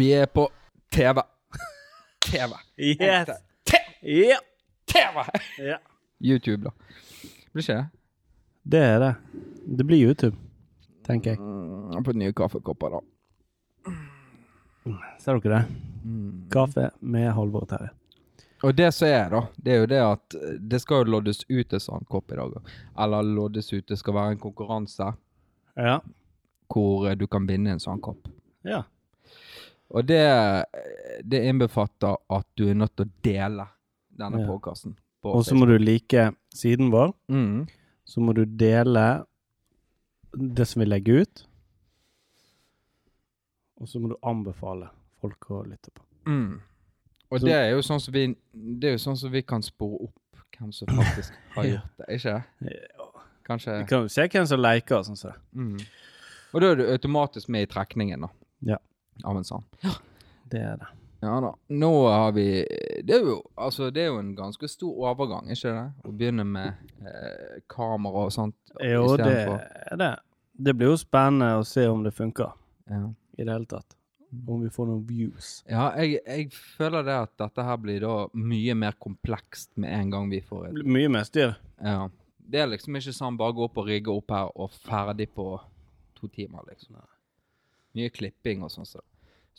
Vi er på TV. TV. Yes. TV. Ja. TV! Yeah. YouTube, da. Blir ikke det? Det er det. Det blir YouTube, tenker jeg. Mm, på nye kaffekopper, da. Ser dere det? Mm. Kaffe med Halvor Terje. Og det som er, da, det er jo det at eh, det skal jo loddes ut en sånn kopp i dag. Eller loddes ut, det skal være en konkurranse Ja. hvor eh, du kan vinne en sånn kopp. ja. Og det, det innbefatter at du er nødt til å dele denne Ja. podkasten. Og så må du like siden vår. Mm. Så må du dele det som vi legger ut. Og så må du anbefale folk å lytte på. Mm. Og Så- det er jo sånn som vi sånn som vi kan spore opp hvem som faktisk har gjort det, ikke? Kanskje Vi kan jo se hvem som leker og sånn. Så. mm. Og da er du automatisk med i trekningen, da. Ja. Av en sånn. Det er det. Ja da. Nå har vi Det er jo, altså, det er jo en ganske stor overgang, ikke det? Å begynne med eh, kamera og sånt. Jo, det er det. Det blir jo spennende å se om det funker Ja. i det hele tatt. Om vi får noen views. Ja, jeg, jeg føler det at dette her blir da mye mer komplekst med en gang vi får et mye mer styr. Ja. Det er liksom ikke sånn bare gå opp og rigge opp her og ferdig på to timer, liksom. Mye klipping og sånn så.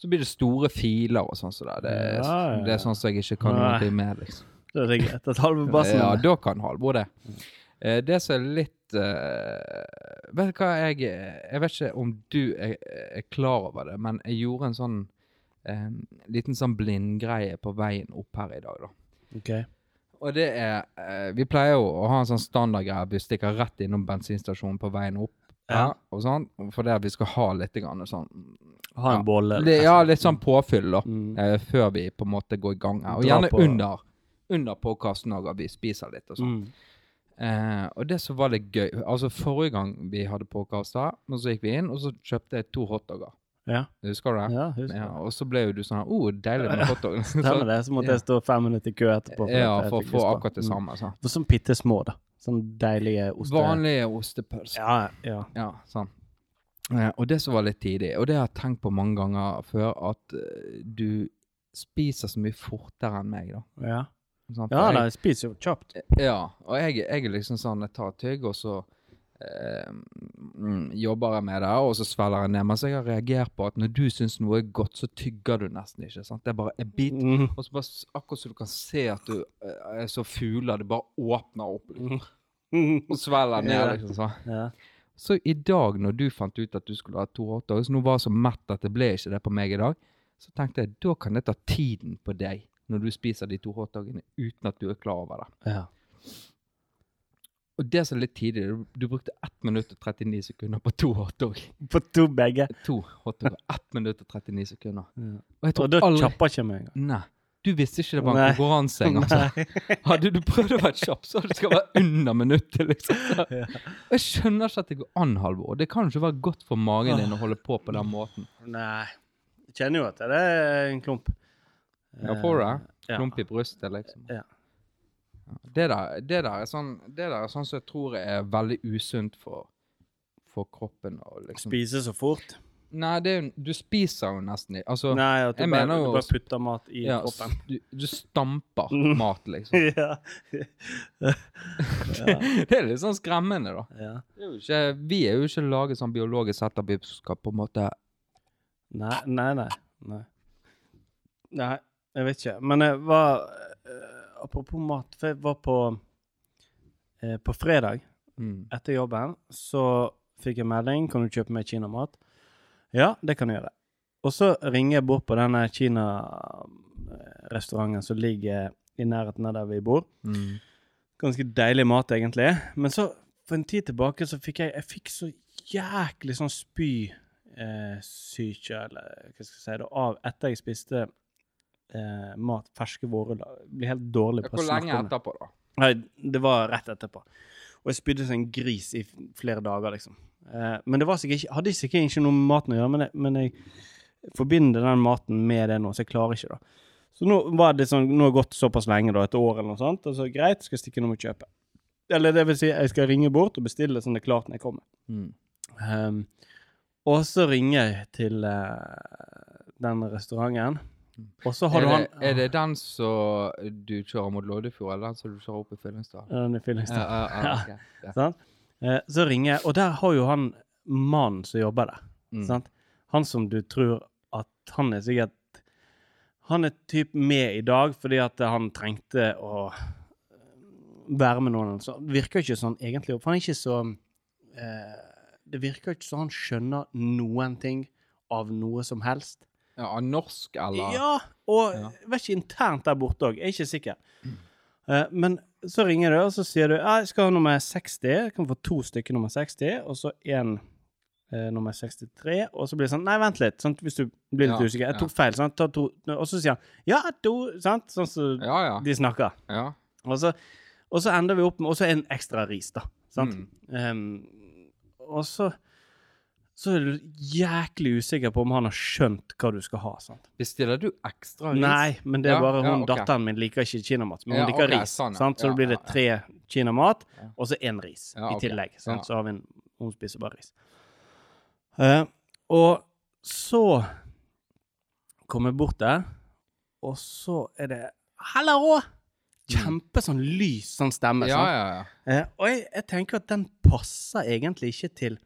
Så blir det store filer og sånn så det. Det Ja, ja, ja. det er sånn som jeg ikke kan noe med, liksom. Da er det greit at Halvor Bassen Ja, da kan Halvor det. Eh, det som er litt uh, Vet du hva, jeg Jeg vet ikke om du er, er klar over det, men jeg gjorde en sånn eh, liten sånn blindgreie på veien opp her i dag, da. Ok. Og det er uh, Vi pleier jo å ha en sånn standardgreie. Vi stikker rett innom bensinstasjonen på veien opp. Ja. Ja, og sånn, for det at vi skal ha litt grann sånn Ha en Ja. bolle. eller det, Ja, litt sånn påfyll, da. Mm. Eh, før vi på en måte går i gang her. Og Dra gjerne på- under, under podkasten òg, at vi spiser litt og sånn. Mm. Eh, og det som var litt gøy Altså, forrige gang vi hadde podkast her, så gikk vi inn, og så kjøpte jeg to hotdoger. Ja. Husker du det? ja, husker. Ja, og så ble jo du sånn oh, deilig med hotdog. Stemmer det. Så måtte ja. jeg stå fem minutter i kø etterpå. for Ja, for å få akkurat det Mm. samme. sånn. Sånn bitte små, da. Sånn deilige oste... Vanlige ostepølser. Ja, ja. Ja, sånn. Eh, og det som var litt tidlig, og det har jeg tenkt på mange ganger før, at eh, du spiser så mye fortere enn meg, da. Ja, sånn, ja jeg- da, jeg spiser jo kjapt. Ja, og jeg, jeg er liksom sånn, jeg tar et tygg, og så eh, jobber jeg med det, og så svelger jeg ned. Mens jeg har reagert på at når du syns noe er godt, så tygger du nesten ikke. sant? Det er bare en bit. Mm. Og så bare, akkurat så du kan se at du eh, er så fugler, det bare åpner opp liksom, og svelger ned. Liksom sånn. Ja. Så i dag, når du fant ut at du skulle ha to hotdogs, nå var jeg så mett at det ble ikke det på meg i dag, så tenkte jeg da kan det ta tiden på deg når du spiser de to hotdogene uten at du er klar over det. ja. Og det som er litt tidlig, du, brukte 1 minutt og 39 sekunder på to hotdog. På to begge. To hotdog. 1 minutt og 39 sekunder. Ja. Og Og da aldri kjapper ikke meg engang. Nei. Du visste ikke det var en konkurranse engang. Altså. Hadde du prøvd å være kjapp, så det skal være under minuttet, liksom. Ja. Og Jeg skjønner ikke at det går an, Halvor. Det kan jo ikke være godt for magen din å holde på på den måten. Nei. Jeg kjenner jo at det er en klump. Ja, får du det? Ja. Klump i brystet, liksom. Ja. Det der, det der er sånn Det der er sånn som jeg tror er veldig usunt for, for kroppen. Liksom. Spise så fort. Nei, det er, du spiser jo nesten ikke Altså, Nei, at du, bare, jo du bare putter mat i ja, kroppen. du, du stamper Mm. mat, liksom. ja. det er litt sånn skremmende, da. ja. Er ikke, vi er jo ikke laget sånn biologisk sett at vi skal på en måte Nei, nei, nei. Nei, nei jeg vet ikke. Men jeg var eh, Apropos mat, for jeg var på eh, På fredag mm, etter jobben så fikk jeg melding Kan du kjøpe meg kinamat. Ja, det kan du gjøre. Og så ringer jeg bort på denne kinarestauranten som ligger i nærheten av der vi bor. mm, Ganske deilig mat, egentlig. Men så, for en tid tilbake, så fikk jeg Jeg fikk så jæklig sånn spy eh, syke, eller hva skal jeg si, det, av etter jeg spiste eh, mat, ferske vårer, Blir helt dårlig på Hvor å snakke lenge om det. etterpå, da? Nei, det var rett etterpå. Og jeg spydde som en gris i flere dager, liksom. Eh, men det var sikkert ikke, hadde sikkert ikke noe med maten å gjøre, men jeg, men jeg forbinder den maten med det nå, så jeg klarer ikke det. Så nå var det sånn, nå har det gått såpass lenge, da, et år eller noe sånt, og så greit, skal jeg stikke innom og kjøpe. Eller det vil si, jeg skal ringe bort og bestille sånn det er klart når jeg kommer. Mm. Um, og så ringer jeg til, uh, den restauranten. Og så har Er du han det, er det den som du kjører mot Loddefjord, eller den som du kjører opp i Fyllingsdal? Ja, den i Fyllingsdal. Ja, ja, ja, okay. Ja. Sant? Eh, så ringer jeg, og der har jo han mannen som jobber der. Mm. Sant? Han som du tror at han er sikkert Han er typ med i dag fordi at han trengte å være med noen. Så det virker ikke sånn egentlig. For han er ikke så eh, Det virker ikke som han skjønner noen ting av noe som helst. Ja, norsk, eller? Ja, og Ja. vet ikke internt der borte òg. Jeg er ikke sikker. Eh, men så ringer du, og så sier du jeg skal ha nummer 60. Jeg kan få to stykker nummer 60, og så én eh, nummer 63. Og så blir det sånn Nei, vent litt. Sant? Hvis du blir litt Ja, usikker. Jeg tok feil. Sant? To. Og så sier han ja, to. Sant? Sånn som Ja, ja. de snakker. ja. Og så, og så ender vi opp med også en ekstra ris, da. Sant? Mm. Um, og så så er du jæklig usikker på om han har skjønt hva du skal ha. sant? Bestiller du ekstra ris? Nei, men det er bare ja, hun, okay. datteren min liker ikke kinamat, men hun Ja, liker okay, ris. sånn, sant? Så Ja, da blir det ja, ja. tre kinamat, og så én ris Ja, i tillegg. Sant? Så har vi en Hun spiser bare ris. Uh, og så kommer jeg bort der, og så er det Hallo! Kjempe sånn lys sånn stemme. Ja, ja, ja. Eh, og jeg, jeg tenker at den passer egentlig ikke til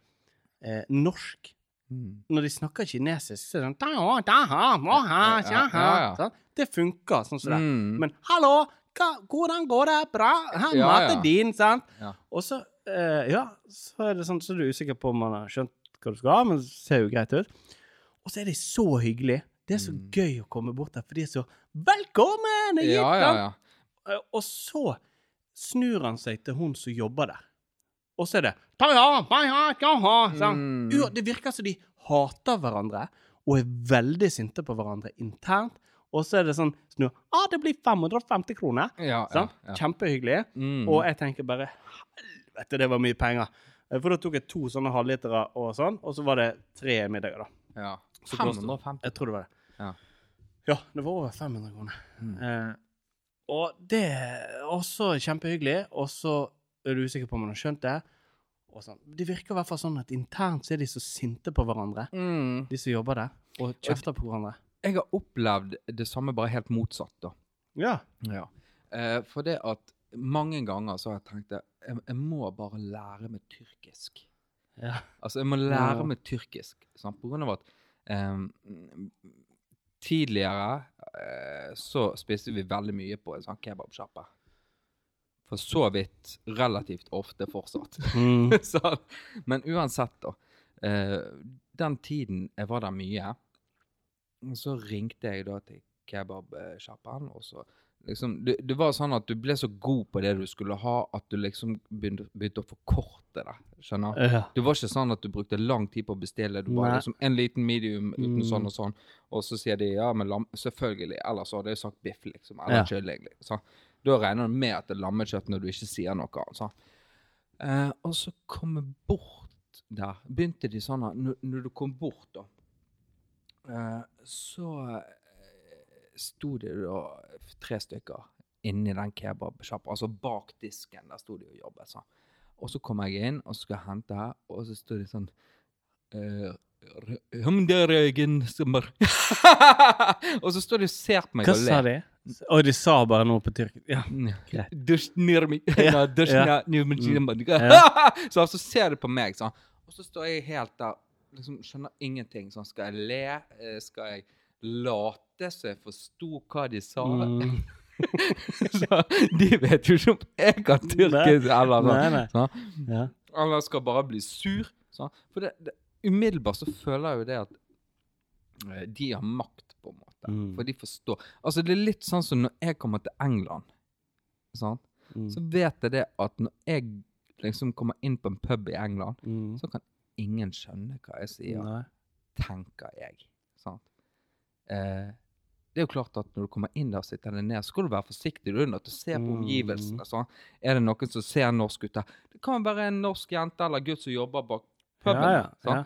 eh, norsk. Mm. Når de snakker kinesisk, så er det sånn da, da, ha, ha, Ja, ja, ja, ja. sant? Det funker sånn som det. Mm. Men hallo, hva, hvordan går det? Bra? Her, Ja, maten din, sant? Og så, eh, ja, så er det sånn, så er du usikker på om man har skjønt hva du skal ha, men det ser jo greit ut. Og så er de så hyggelige. Det er så Mm. gøy å komme bort der, for de er så Velkommen! hit!» Ja, ja, ja. Eh, Og så snur han seg til hun som jobber der. Og så er det? Mm. Det virker som de hater hverandre og er veldig sinte på hverandre internt. Og så er det sånn snu ah, 'Det blir 550 kroner.' Ja, ja, ja. Kjempehyggelig. Mm. Og jeg tenker bare Helvete, det var mye penger. Eh, For da tok jeg to sånne halvlitere og sånn, og så var det tre middager, da. ja. 550. Jeg tror det var det. Ja. Ja, det var over 500 kroner. Mm. Eh, og det er også kjempehyggelig, og så er du usikker på om man har skjønt det. Sånn. Det virker i hvert fall sånn at internt så er de så sinte på hverandre, Mm. de som jobber der, og kjefter på hverandre. Jeg har opplevd det samme, bare helt motsatt, da. Ja. Ja. Eh, for det at mange ganger så har jeg tenkt at jeg, jeg må bare lære meg tyrkisk. ja. Altså, jeg må lære Ja. meg tyrkisk. Sant? På grunn av at ehm, tidligere eh, så spiste vi veldig mye på en sånn kebabsjappe. For så vidt relativt ofte fortsatt. Mm. så, men uansett, da. Eh, den tiden jeg var der mye, så ringte jeg da til kebabsjappen, og så liksom det, det var sånn at du ble så god på det du skulle ha, at du liksom begynte, begynte å forkorte det. Skjønner? ja. Det var ikke sånn at du brukte lang tid på å bestille. Du bare Nei. liksom en liten medium uten Mm. sånn og sånn. Og så sier de ja, men lam selvfølgelig. Ellers hadde jeg sagt biff, liksom. Eller Ja. kylling. Liksom. Da regner du med at det er lammekjøtt når du ikke sier noe altså. Eh, og så kom jeg bort der. Begynte de sånn at når, du kom bort, da, eh, så eh, sto det da tre stykker inni den kebabsjappa, altså bak disken. Der sto de og jobbet. sånn. Og så kom jeg inn og skulle hente, her, og så sto de sånn eh. Og så står de og ser på meg Hva og sa de? Og de sa bare noe på tyrkisk. Ja. Greit. Ja, ja. Så så ser de på meg, sånn. Og så står jeg helt der, liksom skjønner ingenting. Sånn, skal jeg le? Eh, Skal jeg late så jeg forsto hva de sa? Mm. så de vet jo ikke om jeg kan tyrkisk eller noe. sånn. Ja. Eller skal bare bli sur. Sånn. For det, det, umiddelbart så føler jeg jo det at eh, de har makt, på. Mm. For de forstår. Altså, det er litt sånn som når jeg kommer til England, sant? Mm. så vet jeg det at når jeg liksom kommer inn på en pub i England, Mm. så kan ingen skjønne hva jeg sier, Nei. tenker jeg. Sant? Eh, det er jo klart at når du kommer inn der og sitter ned, skal du være forsiktig er nødt til å se på omgivelsene. Sånn. Er det noen som ser norsk ut der? Det kan være en norsk jente eller gutt som jobber bak puben. Ja, ja, ja.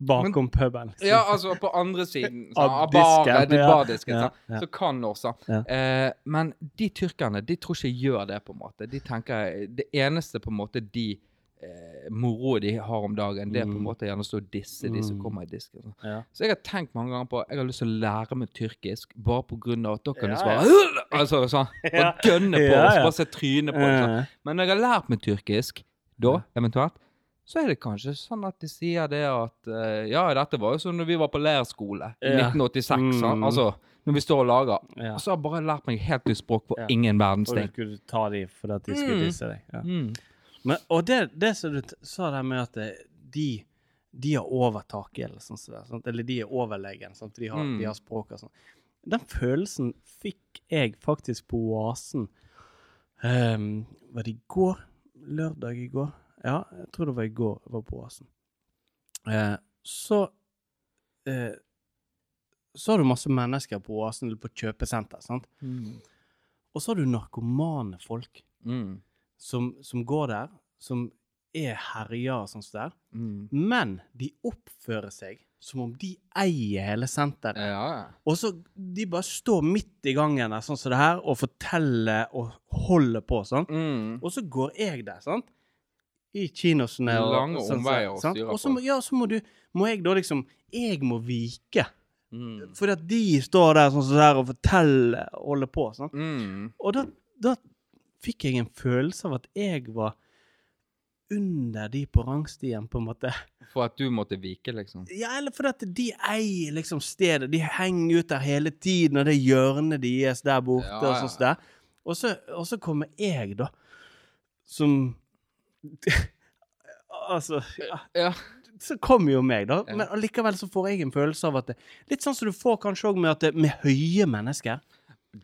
Bakom puben. liksom. Ja, altså på andre siden. Av Sånn, av baret, ja. bardisken, Ja, ja. Så kan? Ja. Eh, men de tyrkerne de tror ikke gjør det, på en måte. De tenker, Det eneste på en måte de eh, moro de har om dagen. Det er på en Mm. måte gjerne å stå og disse de som Mm. kommer i disken. sånn. Så jeg har tenkt mange ganger på jeg har lyst til å lære meg tyrkisk, bare av at da kan du svare Altså sånn. Og gønne på, oss, og så bare se trynet på. Sånn. Eh, Men når jeg har lært meg tyrkisk, da eventuelt, så er det kanskje sånn at de sier det at eh, Ja, dette var jo sånn når vi var på leirskole i Ja. 1986. Mm. Altså, når vi står og lager. ja. Og så har jeg bare lært meg helt nytt språk for Ja. ingen verdens ting. Og du skulle ta de fordi at de skulle Mm. disse deg. Ja. Mm. Men, og det, det som du sa der med at de, de har overtaket, eller sånn det, eller de er overlegen, sant? De, har, Mm. de har språk og sånn. Den følelsen fikk jeg faktisk på Oasen. Um, var det i går? Lørdag i går? Ja, jeg tror det var i går jeg var på Oasen. Eh, så eh, så har du masse mennesker på Oasen eller på kjøpesenter, sant? Mm. Og så har du narkomane folk Mm. som, som går der, som er herja og sånt der. Mm. Men de oppfører seg som om de eier hele senteret. Ja, ja. Og så de bare står midt i gangen der, sånn som det her, og forteller og holder på sånn. Mm. Og så går jeg der, sant? I kinosene og Lange sånn, omveier å styre på. ja, så må du Må jeg da liksom Jeg må vike. Mm. Fordi at de står der sånn sånn der og forteller og holder på. Sånn. Mm. Og da, da fikk jeg en følelse av at jeg var under de på rangstien, på en måte. For at du måtte vike, liksom. Ja, eller fordi at de eier liksom stedet. De henger ut der hele tiden, og det hjørnet deres der borte, Ja, og ja. sånn der. Og så, og så kommer jeg, da, som Altså ja, Ja. Så kommer jo meg, da. Men allikevel så får jeg en følelse av at det, Litt sånn som du får kanskje òg med med høye mennesker.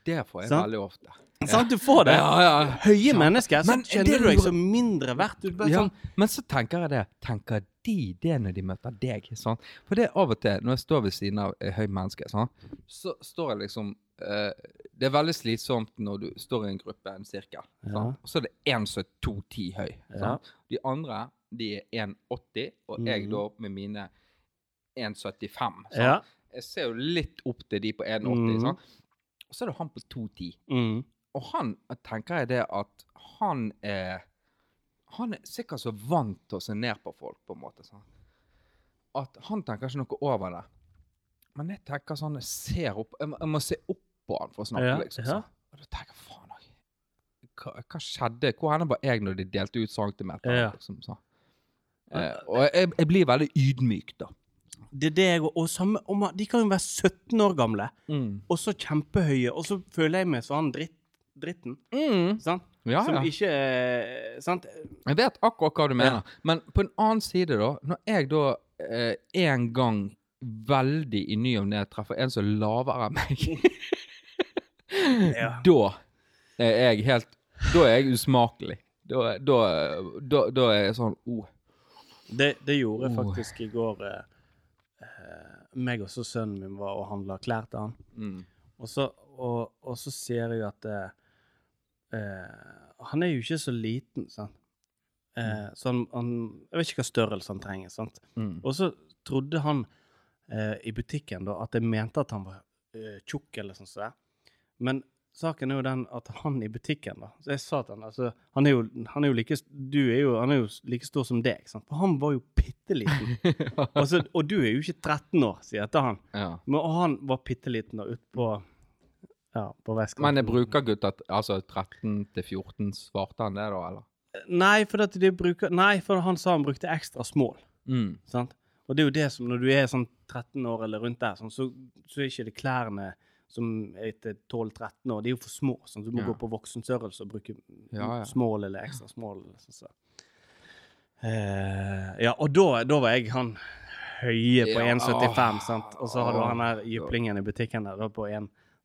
Det får jeg Sant? veldig ofte. Sant? Du får det. Ja, ja. Høye mennesker, så Men kjenner du deg som mindre verdt. Sånn men så tenker jeg det. Tenker de det når de møter deg? Sånn? For det er av og til, når jeg står ved siden av et høyt menneske, sånn, så står jeg liksom uh, Det er veldig slitsomt når du står i en gruppe, en sirkel, og så er det én som er 2,10 høy. De andre de er 1,80, og jeg Mhm. da med mine 1,75. sant? Ja. Jeg ser jo litt opp til de på 1,80. Mm. Sånn. Og så er det han på 2,10. mm, Og han tenker jeg det at han er Han er sikkert så vant til å se ned på folk, på en måte. sånn. At han tenker ikke noe over det. Men jeg tenker sånn, jeg ser opp Jeg må, jeg må se opp på han for å snakke, Ja, liksom. Sånn. Og da tenker jeg faen òg. Hva, hva skjedde? Hvor henne var jeg når de delte ut centimeter? Ja. Liksom, sånn. eh, og jeg, jeg blir veldig ydmyk, da. Det er det jeg og samme, De kan jo være 17 år gamle, og så kjempehøye, og så føler jeg meg sånn dritt, dritten. Mm. Sant? Ja, Som ja. ikke eh, Sant? Jeg vet akkurat hva du mener. Ja. Men på en annen side, da Når jeg da eh, en gang veldig i ny og ne treffer en som er lavere enn meg, Ja. da er jeg helt Da er jeg usmakelig. Da, da, da, da er jeg sånn oh. Det, det gjorde jeg Oh. faktisk i går. Eh, eh, meg og så sønnen min var og handla klær til han. mm. Og så, og, og så ser jeg at eh, Han er jo ikke så liten, sant. Eh, så han, han Jeg vet ikke hva størrelse han trenger, sant. Mm. Og så trodde han eh, i butikken da at jeg mente at han var eh, tjukk eller sånn det. Men saken er jo den at han i butikken, da Så jeg sa til han altså, han er jo, han er jo like Du er jo, han er jo like stor som deg, sant. For han var jo bitte liten. altså, og du er jo ikke 13 år, sier jeg til han. ja. Men og han var bitte liten da, ute på Ja, på vestkanten. Men jeg bruker gutta altså 13 til 14. Svarte han det, da, eller? Nei, for de bruker Nei, for han sa han brukte ekstra small. Mm. Sant? Og det er jo det som når du er sånn 13 år eller rundt der, sånn, så, så er ikke det klærne som er til 12-13 år, de er jo for små. Sånn, du må Ja. gå på voksenstørrelse og bruke Ja, ja. small eller ekstra small. Eller sånn, så. Eh, ja, og da, da var jeg han høye på Ja. 1,75, sant? Og så har du han der jyplingen i butikken der da på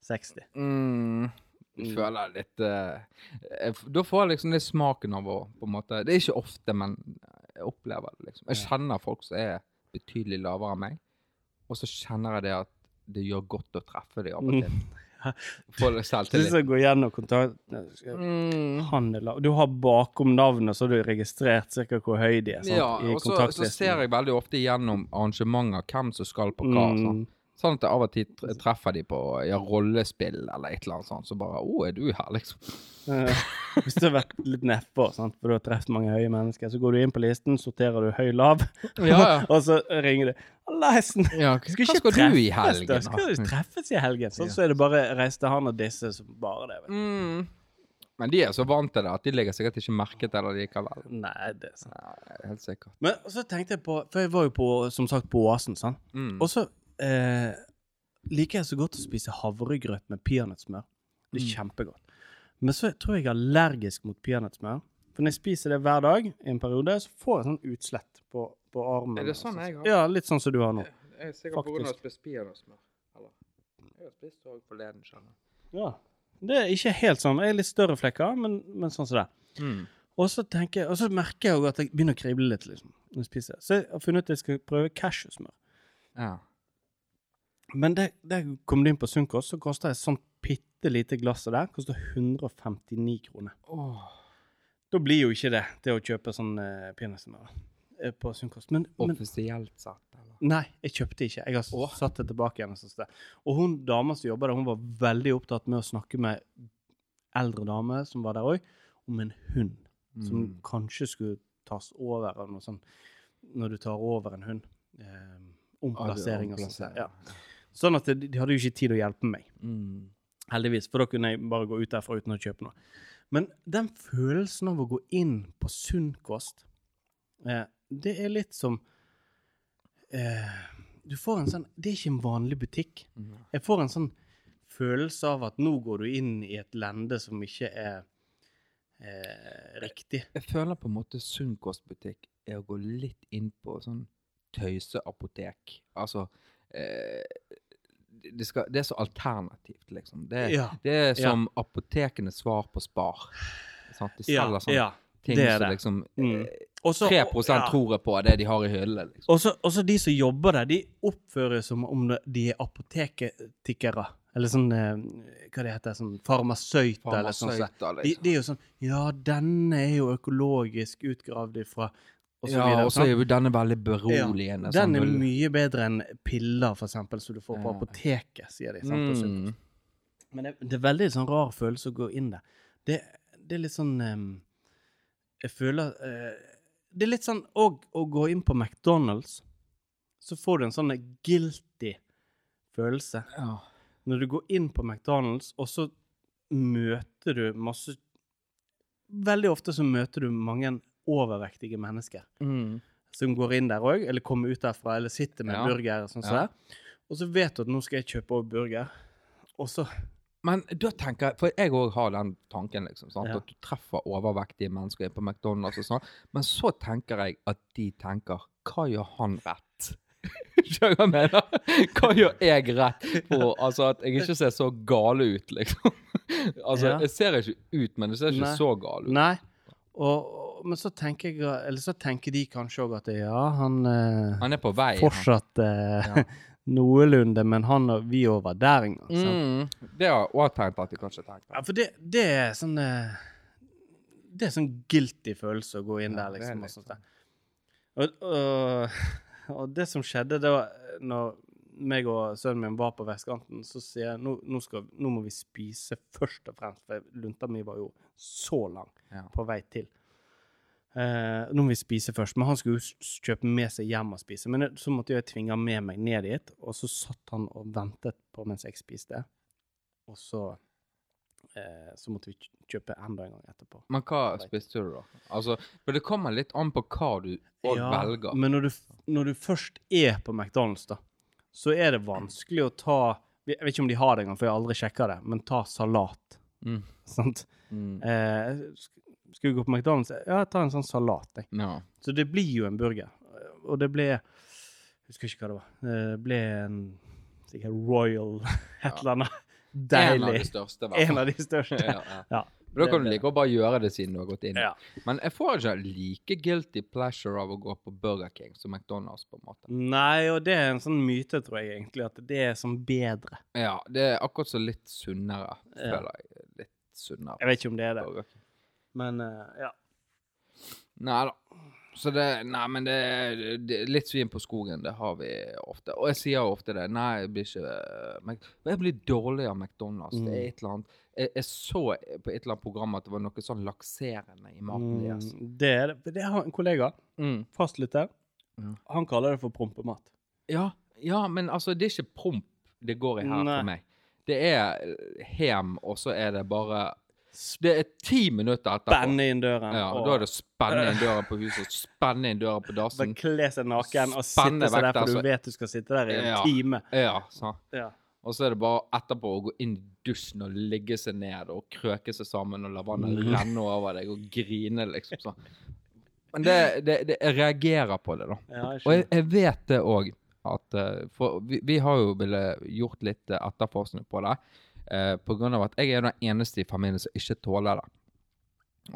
1,60. Mm. Jeg Mm. føler litt uh, Da får jeg liksom litt smaken av å på en måte Det er ikke ofte, men jeg opplever det liksom. Jeg kjenner folk som er betydelig lavere enn meg, og så kjenner jeg det at det gjør godt å treffe dem av og til. Få det selvtillit. hvis jeg går gjennom kontakt... Mm. Du har bakom navnet, så har du registrert cirka hvor høy de er sant? Ja, i og så, ser jeg veldig ofte gjennom arrangementer hvem som skal på hva. Mm. Sånn. Sånn at jeg av og til treffer de på ja, rollespill eller et eller annet sånt, så bare 'Å, er du her', liksom. Eh, Hvis du har vært litt nedpå, sant? for du har truffet mange høye mennesker, så går du inn på listen, sorterer du høy-lav, Ja, ja. og så ringer du 'Hallaisen, ja skal ikke skal du i helgen? da? Skal vi treffes i helgen? Sånn så er det bare reis til han og disse som bare det. vet du. Mm. Men de er så vant til det at de legger sikkert ikke merke til det likevel. Nei, det er sant. Nei, helt sikkert. Men så tenkte jeg på For jeg var jo på, som sagt på Oasen, sant. Mm. Og så eh, liker jeg så godt å spise havregrøt med peanøttsmør. Det er Mm. kjempegodt. Men så tror jeg jeg er allergisk mot peanøttsmør. For når jeg spiser det hver dag i en periode, så får jeg sånn utslett på, på armen. Er det sånn jeg har? Ja, litt sånn som du har nå. Jeg er sikkert av å spise peanøttsmør. Jeg har spist òg forleden, skjønner Ja. Det er ikke helt sånn. Jeg er litt større flekker, men, men sånn som det. mm. Og så tenker jeg, og så merker jeg jo at jeg begynner å krible litt liksom, når jeg spiser. Så jeg har funnet ut at jeg skal prøve cashewsmør. Ja. Men det, det kom du inn på Sunkost, så koster et sånt bitte lite glass der koster 159 kroner. Oh. Da blir jo ikke det det å kjøpe sånn uh, peanøttsmør eh, på Sunnkost. Men, men Offisielt satt, eller? nei, jeg kjøpte ikke. Jeg har Åh. satt det tilbake igjen. et sted. Og hun dama som jobba der, hun var veldig opptatt med å snakke med eldre dame som var der òg, om en hund som Mm. kanskje skulle tas over eller noe sånt. Når du tar over en hund. Eh, omplassering og sånn. Ja. Sånn at de, de hadde jo ikke tid å hjelpe meg. Mm. Heldigvis, for da kunne jeg bare gå ut derfra uten å kjøpe noe. Men den følelsen av å gå inn på sunn kost, eh, det er litt som eh, Du får en sånn Det er ikke en vanlig butikk. Jeg får en sånn følelse av at nå går du inn i et lende som ikke er eh, riktig. Jeg føler på en måte sunn kostbutikk er å gå litt inn på sånn tøyseapotek. Altså eh, det, skal, det er så alternativt, liksom. Det, Ja. det er som apotekenes svar på Spar. Sant? De selger sånne ja. ting det som liksom Mm. Også, 3 ja. tror jeg på det de har i hyllene. Liksom. Og så de som jobber der, de oppfører som om de er apotektikere. Eller sånn eh, Hva det heter sånn Farmasøyter, eller sånn. så. De, liksom. de er jo sånn Ja, denne er jo økologisk utgravd ifra Og så ja, og så er jo denne veldig beroligende. Den sånn er mye bedre enn piller, for eksempel, som du får på Ja. apoteket, sier de. Sant, mm. Men det, det er veldig sånn rar følelse å gå inn der. Det, det er litt sånn um, Jeg føler uh, Det er litt sånn òg å gå inn på McDonald's, så får du en sånn guilty følelse. ja. Når du går inn på McDonald's, og så møter du masse Veldig ofte så møter du mange overvektige mennesker Mm. som går inn der òg, eller kommer ut derfra, eller sitter med Ja. burger. Sånn Ja. det. Og så vet du at nå skal jeg kjøpe òg burger, og så Men da tenker jeg, for jeg òg har den tanken, liksom, sant? Ja. at du treffer overvektige mennesker på McDonald's og sånn, men så tenker jeg at de tenker hva gjør han rett? Skjønner du hva jeg mener? Hva gjør jeg rett på altså at jeg ikke ser så gale ut, liksom? altså, Ja. jeg ser ikke ut, men jeg ser ikke Nei. så gal ut. Nei. Og, men så tenker jeg Eller så tenker de kanskje òg at ja, han eh, Han er på vei. fortsatt eh, Ja. noenlunde, men han og vi over der en gang. Mm. Det har òg tenkt at de kanskje tenker. Ja, for det, det er sånn eh, Det er sånn guilty følelse å gå inn Ja, der, er liksom. litt Og, sånt og, og, og det som skjedde da når meg og sønnen min var på vestkanten, så sier jeg nå, nå, skal, nå må vi spise først og fremst, for lunta mi var jo så lang Ja. på vei til. Eh, nå må vi spise først. Men han skulle jo kjøpe med seg hjem og spise. Men så måtte jeg tvinge han med meg ned dit, og så satt han og ventet på mens jeg spiste. Og så eh, så måtte vi kjøpe enda en gang etterpå. Men hva spiste du, da? Altså, for det kommer litt an på hva du Ja, velger. Men når du, når du først er på McDonald's, da, så er det vanskelig å ta Jeg vet ikke om de har det engang, for jeg har aldri sjekka det, men ta salat. Mm. Sant? Mm. Eh, skal vi gå på McDonald's? Ja, ta en sånn salat, jeg. Ja. Så det blir jo en burger. Og det ble Jeg husker ikke hva det var. Det ble en sikkert Royal et eller annet. En av de største, i. En av de største. ja, ja. Ja. Men da kan du like å bare gjøre det siden du har gått inn. Ja. Men jeg får ikke like guilty pleasure av å gå på Burger King som McDonald's, på en måte. Nei, og det er en sånn myte, tror jeg egentlig, at det er sånn bedre. Ja, det er akkurat så litt sunnere, Ja. føler jeg. Litt sunnere. Jeg vet ikke om det er det. Men eh, ja. Nei da. Så det Nei, men det, det Litt svin på skogen, det har vi ofte. Og jeg sier ofte det. Nei, jeg blir ikke Mac- Jeg blir dårlig av McDonald's. Det er Mm. et eller annet jeg, jeg så på et eller annet program at det var noe sånn lakserende i maten deres. Mm, det er det. Det har en kollega, Mm. fastlytter, mm. han kaller det for prompemat. Ja, ja, men altså, det er ikke promp det går i her Nei. for meg. Det er eh, hem, og så er det bare Det er ti minutter etterpå. Spenne inn døren. Ja, og da er det spenne inn døren på huset, spenne inn døren på dassen. kle seg naken og sitte seg der, for du vet du skal sitte der i en Ja. time. Ja, så. Ja. Og så er det bare etterpå å gå inn i dusjen og ligge seg ned og krøke seg sammen og la vannet Mhm. renne over deg og grine, liksom. sånn. Men det, det, det, jeg reagerer på det, da. Ja, jeg Og jeg, jeg vet det òg, at eh, For vi, vi har jo villet gjort litt etterforskning på det. Eh, på grunn av at jeg er den eneste i familien som ikke tåler det.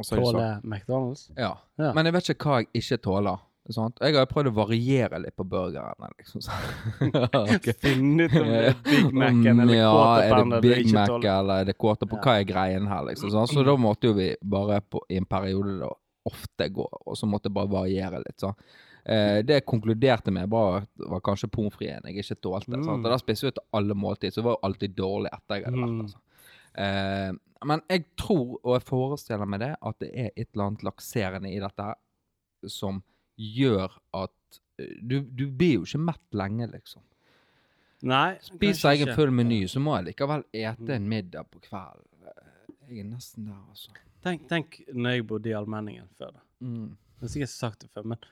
Tåler er sånn- McDonald's? Ja. Ja. Men jeg vet ikke hva jeg ikke tåler. Sånt. Jeg har prøvd å variere litt på burgerne, liksom. Finne ut om det er Big Mac-en eller ja, Quarter er det Big Mac eller er det Quarter på Ja. hva er greien her, liksom. sånn. Så da måtte jo vi bare på, i en periode da ofte gå, og så måtte jeg bare variere litt. sånn. Eh, det jeg konkluderte med, var, var kanskje pommes fritesen jeg ikke tålte. sant? Mm. Og da spiste jeg til alle måltid, så det var jo alltid dårlig etter jeg hadde vært Mm. Altså. Eh, men jeg tror, og jeg forestiller meg det, at det er et eller annet lakserende i dette som gjør at eh, du, du blir jo ikke mett lenge, liksom. Nei, Spiser jeg en full meny, så må jeg likevel ete en middag på kvelden. Jeg er nesten der, altså. Tenk, tenk når jeg bodde i Almenningen før. da. Mm. Jeg har sikkert sagt det før, men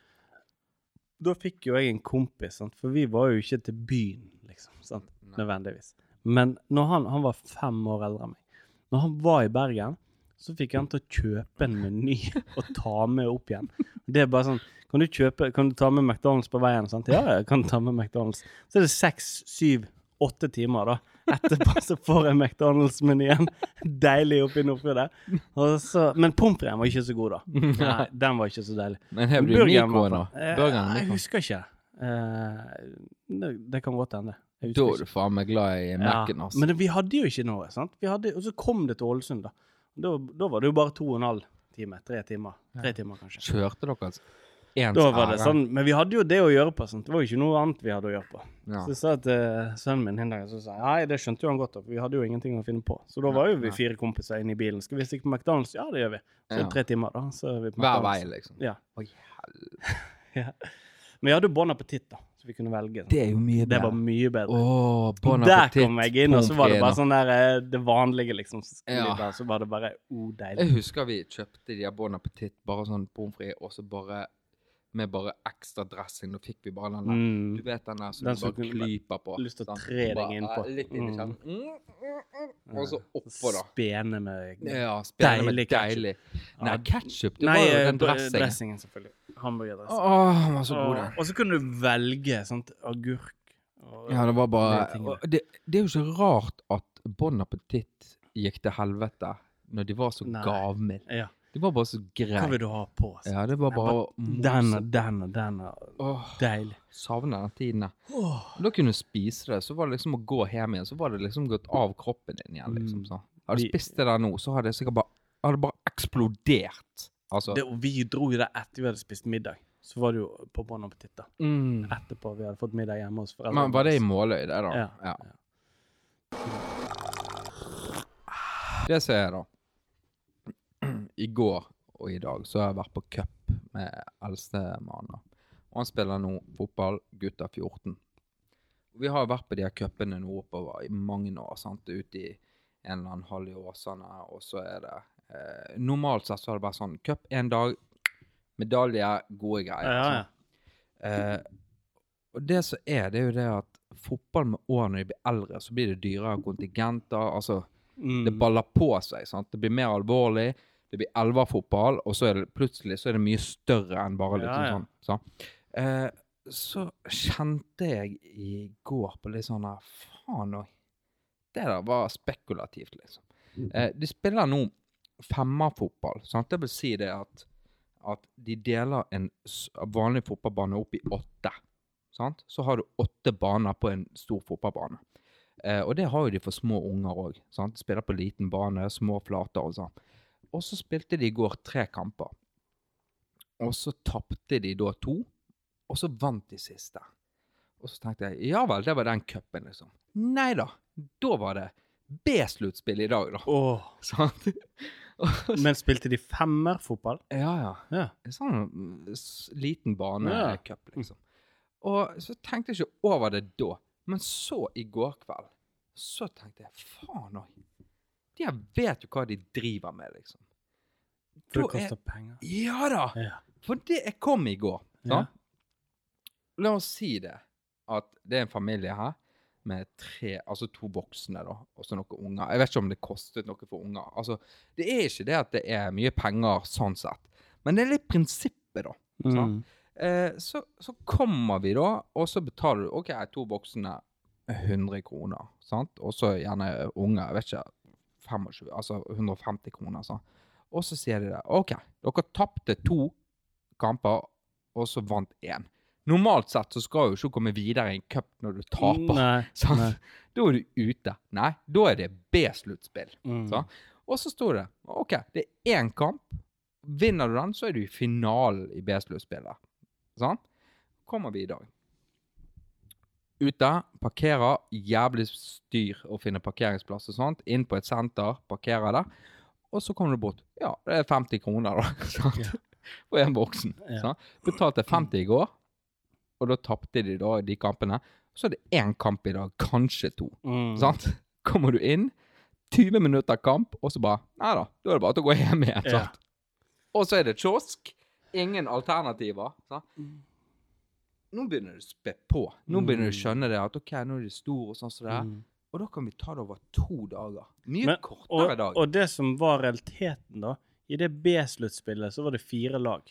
da fikk jo jeg en kompis, sant? for vi var jo ikke til byen, liksom, sant? Nødvendigvis. Men når han, han var fem år eldre enn meg. Når han var i Bergen, så fikk han til å kjøpe en meny og ta med opp igjen. Det er bare sånn Kan du kjøpe, kan du ta med McDonald's på veien? Sant? Ja, jeg kan ta med McDonald's. Så er det seks, syv, åtte timer da. Etterpå så får jeg McDonald's-menyen. Deilig oppi Nordfjord der. Men pommes fritesen var ikke så god, da. Nei, den var ikke så deilig. Men her blir Burgeren mikro var- nå. Eh, Burgeren Jeg husker ikke. Eh, det, det kan godt hende. Da er du faen meg glad i Mac-en, altså. Men vi hadde jo ikke noe, sant? Vi hadde, og så kom det til Ålesund, da. Da, da var det jo bare to og en halv time. Tre timer. Tre timer, kanskje. Kjørte dere altså ens Da var det ære. sånn, Men vi hadde jo det å gjøre på. sant? Det var jo ikke noe annet vi hadde å gjøre på. Ja. Så jeg sa til sønnen min en dag, så sa nei, det skjønte jo han godt, for vi hadde jo ingenting å finne på. Så da var jo vi fire kompiser inne i bilen. Skal vi stikke på McDonald's? Ja, det gjør vi. Så Ja. tre timer, da. Så er vi på Hver vei, liksom. Ja. Oi, ja. Men vi hadde jo Bon appetitt, da, så vi kunne velge. Det er jo mye Det var mye bedre. Oh, bon Der appetit, kom jeg inn, og så var det bare sånn der eh, det vanlige, liksom. Så, Ja. så var det bare oh, deilig. Jeg husker vi kjøpte de der Bon Appetit, bare sånn pommes frites, og så bare med bare ekstra dressing. Nå fikk vi bare den der. Mm. Du vet den der som Den du bare klyper på. lyst til å tre deg innpå. Litt inn i Mm. kjeften. Mm, mm, mm. Og så oppå, da. Spene med Ja, men Deilig ketchup. deilig. Nei, ketsjup. Det Nei, var jo eh, den dressingen. dressingen, selvfølgelig. Hamburgerdressing. Åh, den var så god, den. og så kunne du velge sant, agurk. Og, Ja, det var bare det, det er jo ikke rart at Bon Appetit gikk til helvete når de var så gavmilde. Ja. De var bare så greit. Hva vil du ha på? Så? Ja, det var bare Denne, Den denne. og den og den. Deilig. savner den tiden der. Åh. Da kunne du spise det, så var det liksom å gå hjem igjen, så var det liksom gått av kroppen din igjen, liksom. Mm. Så. Hadde du spist det der nå, så hadde det sikkert bare, hadde bare eksplodert. Altså. Det, vi dro jo der etter vi hadde spist middag. Så var det jo på Bon Appetit da. Mm. Etterpå vi hadde fått middag hjemme hos foreldrene. Men var det i. Måløy, det, da? Ja. ja. Det ser jeg, da. I går og i dag så har jeg vært på cup med eldstemannen. Og han spiller nå fotball, gutter 14. Vi har vært på de her cupene oppover i mange år, sant? ute i en eller annen hall i Åsane, og så er det eh, Normalt sett så har det vært sånn cup én dag, medalje, gode greier. Ja, ja, ja. Eh, og det som er, det er jo det at fotball med årene når de blir eldre, så blir det dyrere kontingenter. Altså, Mm. det baller på seg. sant? Det blir mer alvorlig. Det blir elverfotball, og så er det plutselig så er det mye større enn bare liksom Ja, ja. sånn. Så. Eh, så kjente jeg i går på litt sånn her Faen òg. Det der var spekulativt, liksom. Eh, de spiller nå femmerfotball. sant? Det vil si det at, at de deler en vanlig fotballbane opp i åtte. Sant? Så har du åtte baner på en stor fotballbane. Eh, og det har jo de for små unger òg. Spiller på liten bane, små flater og sånn. Og så spilte de i går tre kamper. Og så tapte de da to, og så vant de siste. Og så tenkte jeg ja vel, det var den cupen, liksom. Nei da. Da var det B-sluttspill i dag, da. Åh. Sant? Men spilte de femmerfotball? ja, ja. Ja. En sånn liten banecup, Ja. liksom. Og så tenkte jeg ikke over det da. Men så, i går kveld, så tenkte jeg faen òg. De her vet jo hva de driver med, liksom. For det er- koster penger. Ja da! Ja. For det jeg kom i går. Ja. La oss si det, at det er en familie her med tre, altså to voksne da, og så noen unger. Jeg vet ikke om det kostet noe for unger. Altså, det er ikke det at det er mye penger sånn sett, men det er litt prinsippet da. Mm. Eh, så, så kommer vi da, og så betaler du, ok, to voksne 100 kroner, sant? Og så gjerne unger, jeg vet ikke, 25, altså 150 kroner, sånn. Og så sier de det, ok, dere tapte to kamper, og så vant én. Normalt sett så skal jo ikke komme videre i en cup når du taper, Nei. nei. Da er du ute. Nei, da er det B-sluttspill. Mm. Og så sto det OK, det er én kamp. Vinner du den, så er du i finalen i B-sluttspillet. Sånn? Kommer vi i dag. Ute, parkerer, jævlig styr å finne parkeringsplass og sånt. Inn på et senter, parkerer der. Og så kommer du bort. Ja, det er 50 kroner, da. Sant? Ja. For en voksen. Ja. Betalte 50 i går, og da tapte de da de kampene. Så er det én kamp i dag, kanskje to. Mm. Sant? Kommer du inn, 20 minutter kamp, og så bare Nei da, da er det bare til å gå hjem igjen. Ja. Sant? Og så er det kiosk. Ingen alternativer. Sant? Nå begynner du å spe på. Nå begynner du å skjønne det at OK, nå er de store og sånn som det er. Mm. Og da kan vi ta det over to dager. Mye Men- kortere Og, dag. og det som var realiteten, da I det B-sluttspillet så var det fire lag.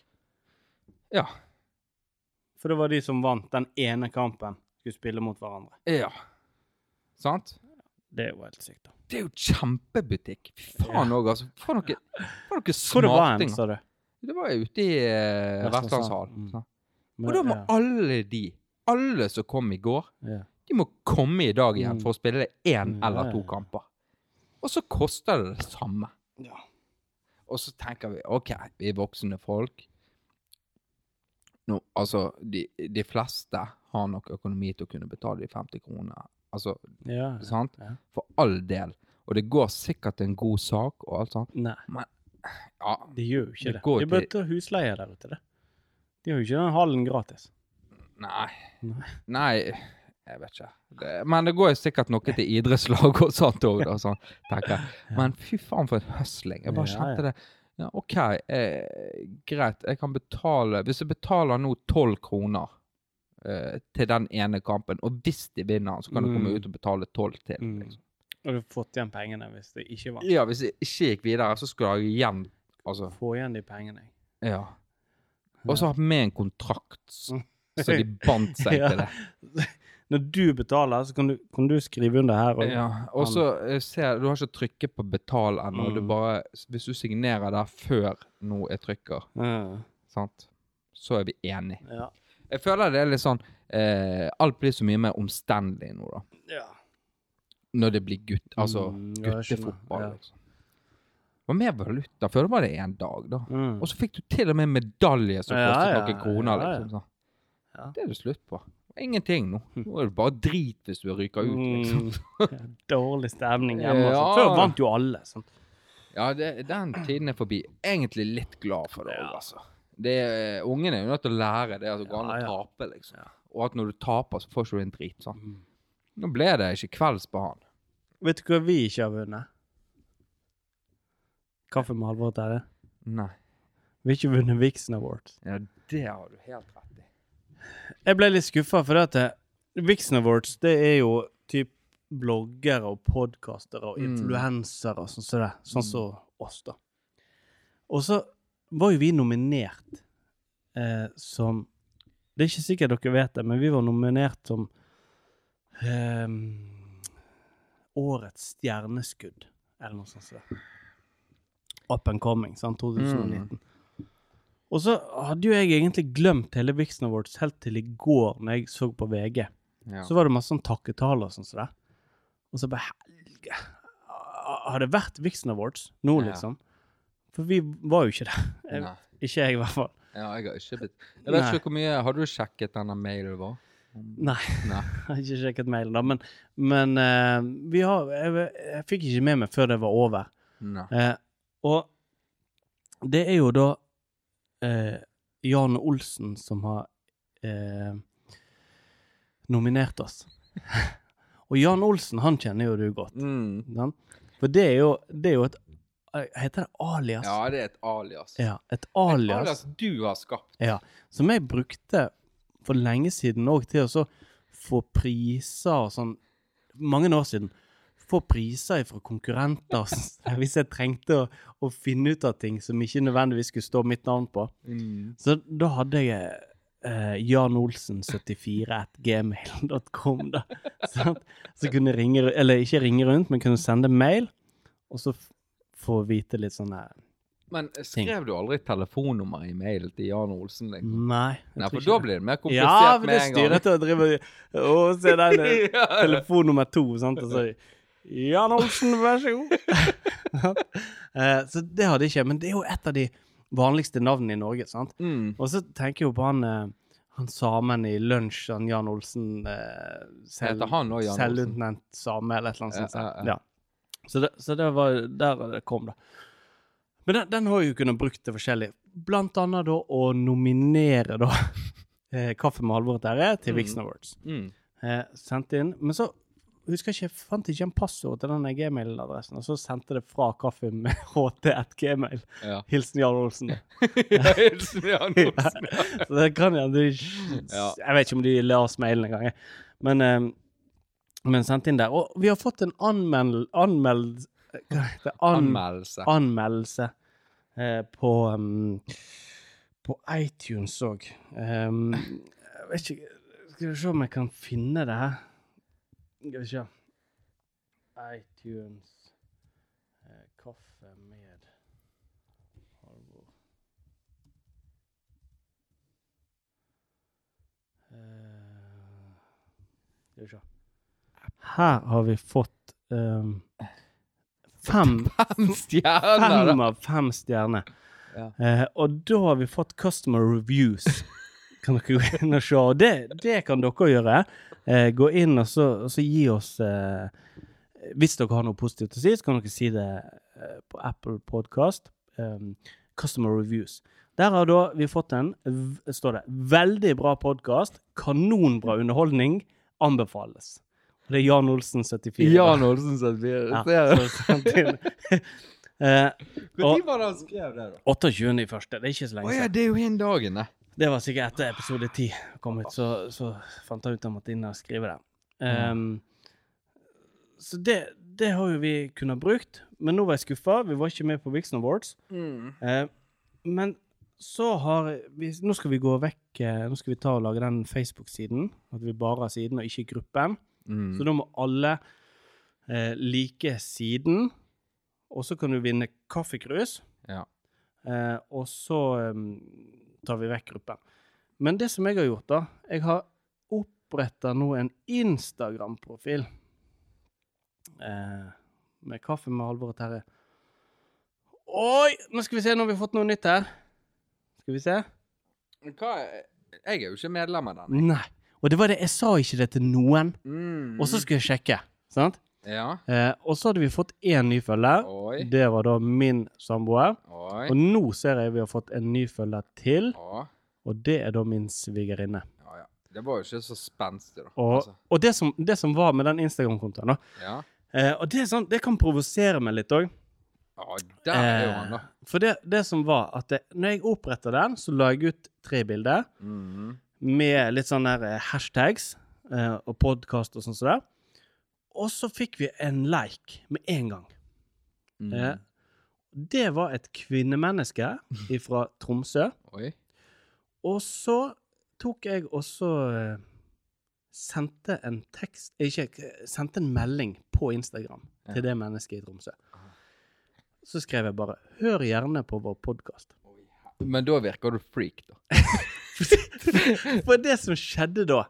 Ja. For det var de som vant den ene kampen, skulle spille mot hverandre. Ja. Sant? Det er jo helt sykt, da. Det er jo kjempebutikk. Fy faen òg, altså. For noe, for noe Hvor var den, smarting. sa du? Det var ute i uh, Vestlandshallen. Vestlandshall. Mm. Men- Og da må ja, alle de, alle som kom i går, ja. de må komme i dag igjen Mm. for å spille én Mm, eller to kamper. Og så koster det det samme. Ja. Og så tenker vi OK, vi er voksne folk. Nå, altså, de, de fleste har nok økonomi til å kunne betale de 50 kronene. Altså, Ja. sant? Ja. For all del. Og det går sikkert til en god sak og alt sånt. Nei, Ja, det gjør jo ikke Det det. går De bør ta husleie der ute, det. De har jo ikke den hallen gratis. nei. Nei. Nei, jeg vet ikke. Det, men det går jo sikkert noe til idrettslag og sånt òg, da. Sånn, tenker jeg. Men fy faen for en høsling. Jeg bare kjente det. Ja, OK, eh, greit. Jeg kan betale Hvis jeg betaler nå tolv kroner eh, til den ene kampen, og hvis de vinner, så kan jeg komme Mm. ut og betale tolv til. Mm. Liksom. Og du har fått igjen pengene hvis det ikke var. Ja, hvis jeg ikke gikk videre, så skulle jeg igjen Altså, Få igjen de pengene. ja. Og så har vi en kontrakt, Mm. så de bandt seg Ja. til det. Når du betaler, så kan du, kan du skrive under her. Og, Ja, og så eh, ser du har ikke trykket på betal ennå. Du Mm. bare, hvis du signerer der før nå jeg trykker, mm. sant? så er vi enige. Ja. Jeg føler det er litt sånn eh, Alt blir så mye mer omstendelig nå, da. ja. Når det blir gutt, altså Mm, guttefotball. Ja. Liksom. Var mer valuta. Før det var det én dag, da. Mm. Og så fikk du til og med medalje som Ja, kostet ja, noen kroner. ja, ja. liksom sånn. Ja. Det er det slutt på. Ingenting nå. Nå er det bare drit hvis du ryker ut, liksom. Mm. Dårlig stemning hjemme. Ja. Altså. Før vant jo alle. Sant? Ja, det, den tiden er forbi. Egentlig litt glad for det òg, altså. Det ungene er jo nødt til å lære det at det går an å Ja, ja. tape, liksom. Ja. Og at når du taper, så får ikke du en drit. sant? Mm. Nå ble det ikke kvelds på han. Vet du hva vi ikke har vunnet? Kaffe med Halvor og Terje. Nei. Vi har ikke vunnet Vixen Awards. Ja, det har du helt rett i. Jeg ble litt skuffa, for det at Vixen Awards det er jo typ bloggere og podkastere og Mm. influensere og sånn som det. Sånn som oss, da. Og så var jo vi nominert eh, som Det er ikke sikkert dere vet det, men vi var nominert som eh, Årets stjerneskudd, eller noe sånt. Så. Up and coming, sant, 2019. Og så hadde jo jeg egentlig glemt hele Vixen Awards helt til i går, når jeg så på VG. Ja. Så var det masse sånn takketaler og sånn som det. Og så bare Helge, har det vært Vixen Awards nå, Ja. liksom? For vi var jo ikke det. Jeg, Ikke jeg, i hvert fall. Ja, jeg har ikke blitt Jeg vet Nei. ikke hvor mye Har du sjekket denne mailen vår? Nei. Nei. Jeg har ikke sjekket mailen, da. Men, men uh, vi har jeg, jeg fikk ikke med meg før det var over. Nei. Og det er jo da eh, Jan Olsen som har eh, nominert oss. og Jan Olsen, han kjenner jo du godt. Mm. For det er jo, det er jo et eh, Heter det alias? Ja, det er et alias. Ja, et Et alias. alias du har skapt. Ja, som jeg brukte for lenge siden òg til å så få priser og sånn Mange år siden. Få priser fra konkurrenter hvis jeg trengte å, å finne ut av ting som ikke nødvendigvis skulle stå mitt navn på. Mm. Så da hadde jeg eh, Jan Olsen 74 at gmail.com, da. Sant? Så kunne jeg ringe Eller ikke ringe rundt, men kunne sende mail, og så få vite litt sånn her Men skrev du aldri telefonnummer i mailen til Jan Olsen? Liksom? Nei. Nei, for da blir det mer komplisert ja, med en gang. Ja, for det styrer til å drive og se den eh, telefon nummer to, sant, og så Jan Olsen, vær så god. Eh, så det hadde jeg ikke, men det er jo et av de vanligste navnene i Norge, sant. Mm. Og så tenker jeg jo på han, eh, han samen i lunsj, han Jan Olsen eh, selv? Selvutnevnt same, eller et eller annet sånt. ja, ja. Ja. Så, det, så det var der det kom, da. Men den, den har jo kunnet brukt til forskjellig. Blant annet da å nominere da eh, Kaffe med Halvor Terje til Mm. Vixen Awards. Mm. Eh, sendt inn. Men så husker ikke, jeg fant ikke en passord til denne gmail-adressen, og så sendte det fra kaffe med ht1gmail. Ja. Hilsen Jan Olsen. Ja, hilsen Jan Olsen. Så det kan jeg de, Jeg vet ikke om de las mailen engang, men, um, men sendte inn der. Og vi har fått en anmeld... Anmeld... Hva heter det? An, Anmeldelse. anmeldelse eh, på um, På iTunes òg. Um, jeg vet ikke Skal vi se om jeg kan finne det her. Skal vi se. iTunes eh, Kaffe med Halvor. Eh, Skal vi se. Her har vi fått um, fem Fem stjerner! Fem av fem stjerner. Ja. Eh, og da har vi fått customer reviews. Kan dere gå inn og se. Og det, det kan dere gjøre. Eh, gå inn og så, og så gi oss eh, Hvis dere har noe positivt å si, så kan dere si det eh, på Apple Podcast. Um, customer reviews. Der har da vi fått en, v- står det, veldig bra podkast. Kanonbra underholdning. Anbefales. Og det er Jan Olsen 74. Jan Olsen sitt virus. Ja, Ja, så. Eh, Når var det han skrev det, da? 28. Det er ikke så Å lenge ja, siden. det er jo en dagen, det. Det var sikkert etter episode 10 kom ut, så, så fant jeg ut at jeg måtte inn og skrive det. Ehm, så det, det har jo vi kunnet brukt, men nå var jeg skuffa. Vi var ikke med på Vixen Awards. Eh, men så har vi Nå skal vi gå vekk eh, Nå skal vi ta og lage den Facebook-siden. At vi bare har siden og ikke gruppen. Mm. Så da må alle eh, like siden. Og så kan du vinne kaffekrus. Ja. Eh, og så em, tar vi vekk gruppen. Men det som jeg har gjort, da Jeg har oppretta nå en Instagram-profil. Eh, med kaffe med Halvor og Terje. Oi! Nå skal vi se, nå har vi fått noe nytt her. Skal vi se. Hva er Jeg er jo ikke medlem av den. Nei. Og det var det, jeg sa ikke det til noen. Mm. Og så skulle jeg sjekke. Sant? Ja. Eh, og så hadde vi fått én ny følger. Oi. Det var da min samboer. Oi. Og nå ser jeg vi har fått en ny følger til, Å. og det er da min svigerinne. Ja, ja. Det var jo ikke så spenstig, da. Og, Altså. og det, som, det som var med den Instagram-kontoen, da Ja. eh, Og det sånn, det kan provosere meg litt òg. ja, der er jo han, da. for det, det som var at det, når jeg oppretta den, så la jeg ut tre bilder Mhm. med litt sånne eh, hashtags eh, og podkast og sånn som det. Og så fikk vi en like med en gang. Mm. Eh, det var et kvinnemenneske fra Tromsø. Oi. Og så tok jeg også eh, sendte en tekst Ikke eh, sendte en melding på Instagram Ja. til det mennesket i Tromsø. Så skrev jeg bare 'Hør gjerne på vår podkast'. Men da virker du freak, da. For det som skjedde da?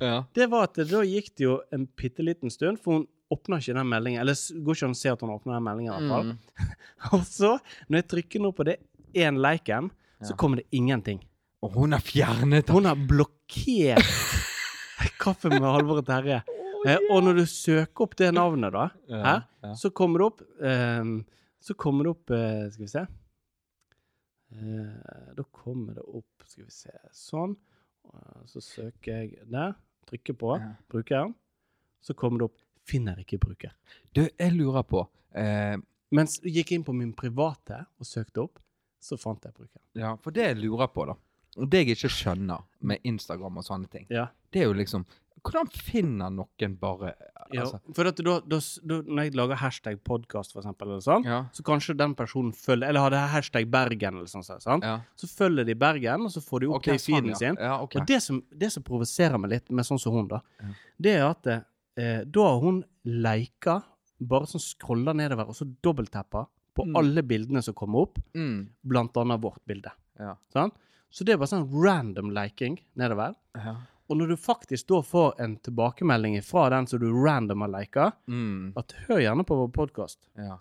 Ja. det var at da gikk det jo en bitte liten stund, for hun åpna ikke den meldingen. Eller går ikke an å se at hun åpna den meldingen, i hvert fall. Mm. Og så, når jeg trykker nå på det én liken, så kommer det ingenting. Og hun har fjernet Hun har blokkert Kaffe med Halvor og Terje. Eh, og når du søker opp det navnet, da, Ja, her, ja. så kommer det opp ehm, Så kommer det opp eh, Skal vi se. Eh, da kommer det opp Skal vi se Sånn. Og Så søker jeg der. Trykker på Ja. brukeren. Så kommer det opp 'Finner ikke bruker'. Du, jeg lurer på eh, Mens jeg gikk inn på min private og søkte opp, så fant jeg brukeren. Ja, for det jeg lurer på, da Og det jeg ikke skjønner med Instagram og sånne ting, Ja. det er jo liksom Hvordan finner noen bare Ja, altså, for at da, da, da, når jeg lager hashtag podcast, for eksempel, sånn, ja, så kanskje den personen følger Eller hadde hashtag Bergen, eller sånn, sånn ja. så følger de Bergen, og så får de opp okay, det i sånn, feeden ja. sin. Ja, ok. Og det som, det som provoserer meg litt med sånn som hun, da, Ja. det er at eh, da har hun leika, bare sånn scroller nedover, og så dobbelttapper på Mm. alle bildene som kommer opp, Mm, blant annet vårt bilde. ja. Sant? Så det er bare sånn random liking nedover. ja. Og når du faktisk da får en tilbakemelding fra den som du random har lika, Mm, at hør gjerne på vår podkast, ja.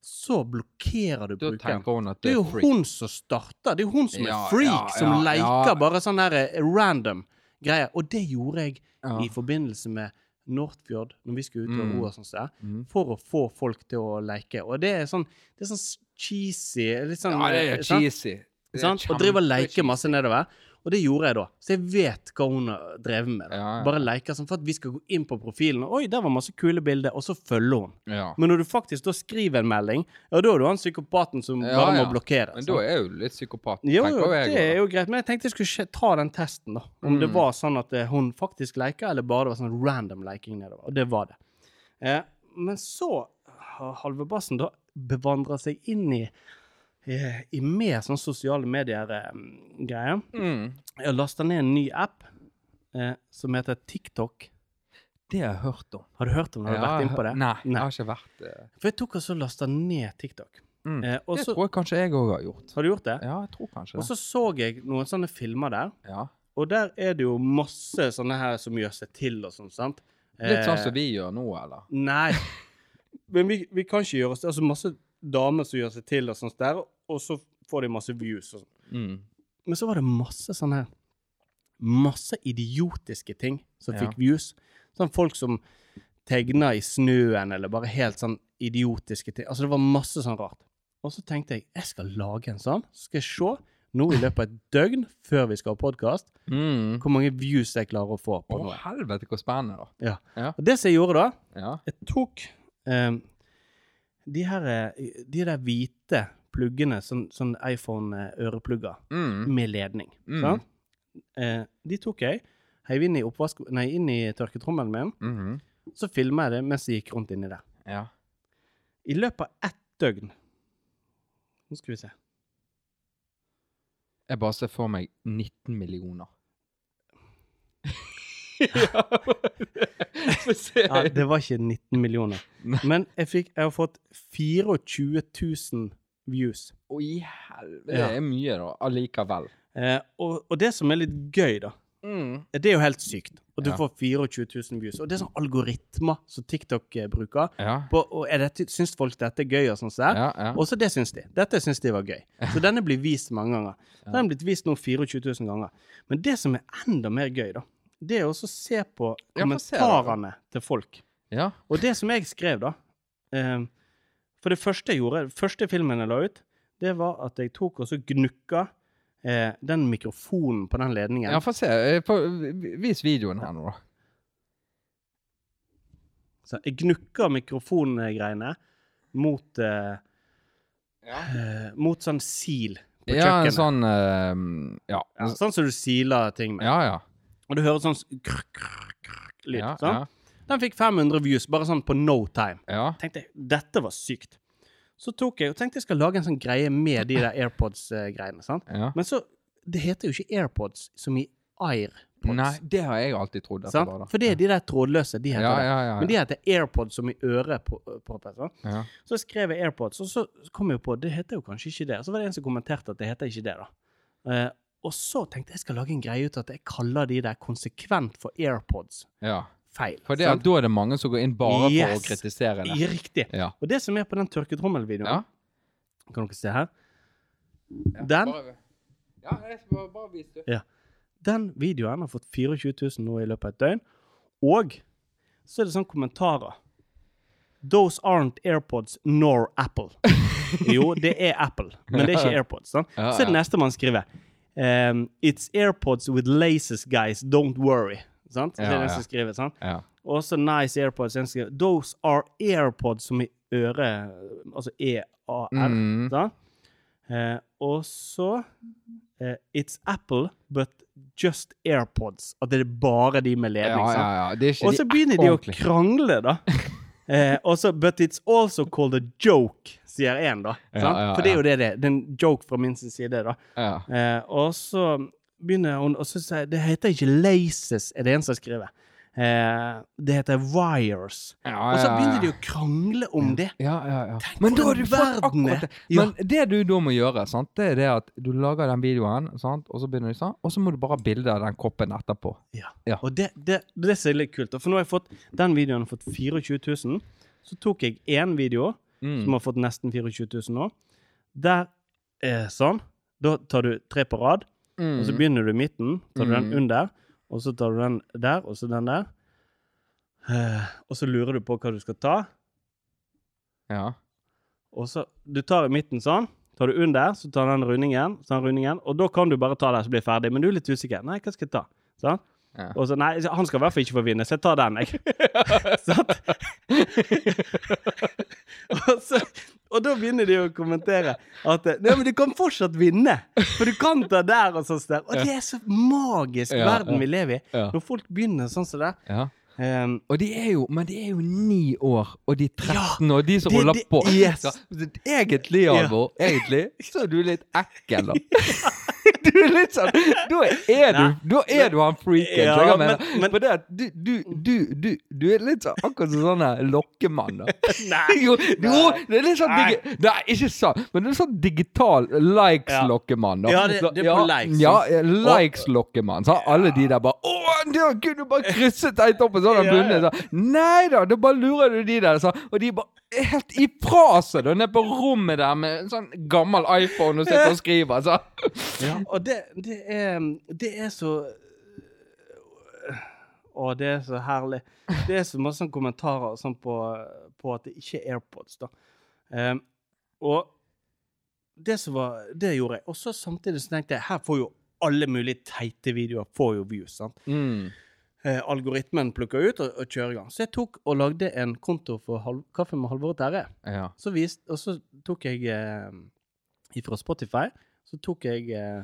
så blokkerer du Da brukeren. Det er jo freak. hun som starter. Det er jo hun som er freak, ja, som ja, ja. bare sånn der eh, random greier. Og det gjorde jeg Ja. i forbindelse med Northfjord, når vi skulle ut og Mm. ro og sånn, der, Mm. for å få folk til å leke. Og det er sånn, det er sånn cheesy litt sånn, Ja, det eh, er sant? cheesy. Det er? Og driver og leker masse nedover. Og det gjorde jeg da. Så jeg vet hva hun har drevet med. Ja, ja. Bare leker sånn for at vi skal gå inn på profilen. og Oi, der var masse kule bilder. Og så følger hun. Ja. Men når du faktisk da skriver en melding, ja, da er du han psykopaten som bare må blokkere. Men da er jo litt psykopat. Jo, jo, jeg det er jo greit, men jeg tenkte jeg skulle ta den testen, da. Om det Mm. var sånn at eh, hun faktisk leker, eller bare det var sånn random leking nedover. Og det var det. Eh, men så har Halvebassen da bevandra seg inn i i mer sånn sosiale medier-greier. da. Mm. Jeg har lasta ned en ny app eh, som heter TikTok. Det har jeg hørt om. Har du hørt om det? Har du vært inne på det? Nei, jeg Nei. har ikke vært uh... For jeg tok og lasta ned TikTok. mm. Eh, Det så, tror jeg kanskje jeg òg har gjort. har du gjort det? Ja, jeg tror kanskje Og så så jeg noen sånne filmer der. Ja. Og der er det jo masse sånne her som gjør seg til og sånn, sant? Litt sånn Eh, som vi gjør nå, eller? Nei. Men vi, vi kan ikke gjøre oss Altså masse damer som gjør seg til og sånt der, og så får de masse views og sånn. Mm. Men så var det masse sånne Masse idiotiske ting som Ja. fikk views. Sånn folk som tegna i snøen, eller bare helt sånn idiotiske ting. Altså det var masse sånn rart. Og så tenkte jeg jeg skal lage en sånn. Så skal jeg se nå i løpet av et døgn før vi skal ha podkast, Mm. hvor mange views jeg klarer å få på Å, helvete, hvor spennende, da. Ja. Ja. Og det som jeg gjorde da, Ja. jeg tok um, de her eh, De der hvite pluggene, sånn, sånn iPhone-øreplugger Mm. med ledning. Mm. Sant? Eh, de tok jeg, heiv inn i, oppvask, nei, inn i tørketrommelen min. Mhm. Så filma jeg det mens jeg gikk rundt inni der. Ja. I løpet av ett døgn Nå skal vi se. Jeg bare ser for meg 19 millioner. Ja, det var ikke 19 millioner. Men jeg, fikk, jeg har fått 24 000 views. Oi, helvete. Det er mye, da. Allikevel. Eh, og, og det som er litt gøy, da Det er jo helt sykt. Og du Ja. får 24 000 views. Og det er sånn algoritmer som TikTok eh, bruker. Ja. På, og er dette, syns folk dette er gøy og sånn? så der? Ja, ja. Også det syns de. Dette syns de var gøy. Så denne blir vist mange ganger. Den er blitt vist nå 24 000 ganger. Men det som er enda mer gøy, da, det er å se på kommentarene til folk. ja. Og det som jeg skrev, da eh, For det første jeg gjorde, første filmen jeg la ut, det var at jeg tok og så gnukka eh, den mikrofonen på den ledningen. ja få se. Eh, Vis videoen her nå, da. Så jeg gnukka mikrofongreiene mot eh, eh, Mot sånn sil på Ja, en kjøkkenet. sånn uh, Ja. Ja, sånn som du siler ting med. Ja, ja. Og du hører sånn krr, krr, krr, lyd. Ja, sant? Den fikk 500 views, bare sånn på no time. ja. Tenkte jeg, dette var sykt. Så tok jeg og tenkte jeg skal lage en sånn greie med de der AirPods-greiene. sant? ja. Men så Det heter jo ikke AirPods som i AirPods. Nei, det har jeg alltid trodd at det var. da. For det er de der trådløse. De heter ja, det. ja, ja, Men de heter AirPods som i ørepropper. sant? ja. Så skrev jeg AirPods, og så kom jeg på det heter jo kanskje ikke det. Så var det en som kommenterte at det heter ikke det, da. Eh, og så tenkte jeg jeg skal lage en greie ut av at jeg kaller de der konsekvent for AirPods. ja. Feil. For det, da er det mange som går inn bare for å kritisere det. Ja, Riktig. Ja. Og det som er på den tørketrommelvideoen Ja. Kan dere se her? Ja, Den? bare- Ja, jeg skal bare, bare vise det. Den videoen har fått 24 000 nå i løpet av et døgn. Og så er det sånne kommentarer. Those aren't AirPods nor Apple. Jo, det er Apple, men det er ikke AirPods. Sånn. Så er det neste man skriver. Um, It's AirPods with laces, guys. Don't worry. Sant? Så det er den som skriver. Sant? Ja. Også nice AirPods. Den skriver Those are AirPods som i øre Altså E-A-R. Mm. Eh, og så eh, It's Apple, but just AirPods. At det er bare de med ledning. Ja, ja, ja. Og så begynner de å krangle, da. Eh, og så, But it's also called a joke, sier én, da. For det er jo det det er. Det er en joke fra min side, da. Ja. Eh, og så begynner hun så sier jeg, Det heter ikke laces, er det en som skriver. Eh, det heter wires. Ja, Og så begynner de å krangle om det. Ja, ja, ja. Tenk Men da verden er. Ja. Men det du da må gjøre, sant? det er det at du lager den videoen, sant? og så begynner de sånn, og så må du bare ha bilde av den koppen etterpå. Ja. Ja. Og det, det, det som er litt kult. For nå har jeg fått Den videoen har fått 24 000. Så tok jeg én video Mm. som har fått nesten 24 000 nå. Der eh, sånn. Da tar du tre på rad, Mm. og så begynner du i midten. Tar du den Mm. under, og så tar du den der, og så den der. Eh, og så lurer du på hva du skal ta. Ja. Og så Du tar i midten sånn. Tar du under, så tar den rundingen, så den rundingen, og da kan du bare ta den så blir ferdig. Men du er litt usikker. Nei, hva skal jeg ta? Sånn? Ja. Og så, nei, han skal i hvert fall ikke få vinne, så jeg tar den, jeg. Sant? og, så, og da begynner de å kommentere at Nei, men du kan fortsatt vinne! For du kan ta der og sånn. der. Og det er så magisk Ja, verden ja. vi lever i. Ja. Når folk begynner sånn som det. ja. Um, Og de er jo, men de er jo ni år, og de 13 og de som de, holder de, på. yes. Egentlig, Ja. Alvor, egentlig, så er du litt ekkel, da. Du er litt sånn Da er du, da er du han freaken. Ja, jeg men- mener. men- For det at du, du, du, du, du er litt sånn akkurat som sånn lokkemann, da. nei! Jo, det er litt sånn Nei. digi Nei, ikke sant, men det er sånn digital likes-lokkemann. da. Ja, det- det er på likes. Ja, likes-lokkemann. Så alle de der bare Å, du kunne du bare krysset deg opp en sånn ja. Så. Nei da, da bare lurer du de der. Så. Og de bare helt ifra seg da, nede på rommet der med en sånn gammel iPhone og sitter og skriver. Altså. Ja, og det, det er Det er så Å, det er så herlig. Det er så masse sånn kommentarer sånn på, på at det ikke er AirPods, da. Um, og det som var Det gjorde jeg. Og så samtidig så tenkte jeg her får jo alle mulige teite videoer får jo views. sant? Mm. Eh, algoritmen plukker ut og, og kjører i gang. Så jeg tok og lagde en konto for halv, Kaffe med Halvor og Terje. Ja. Så vist, og så tok jeg eh, fra Spotify så tok jeg eh,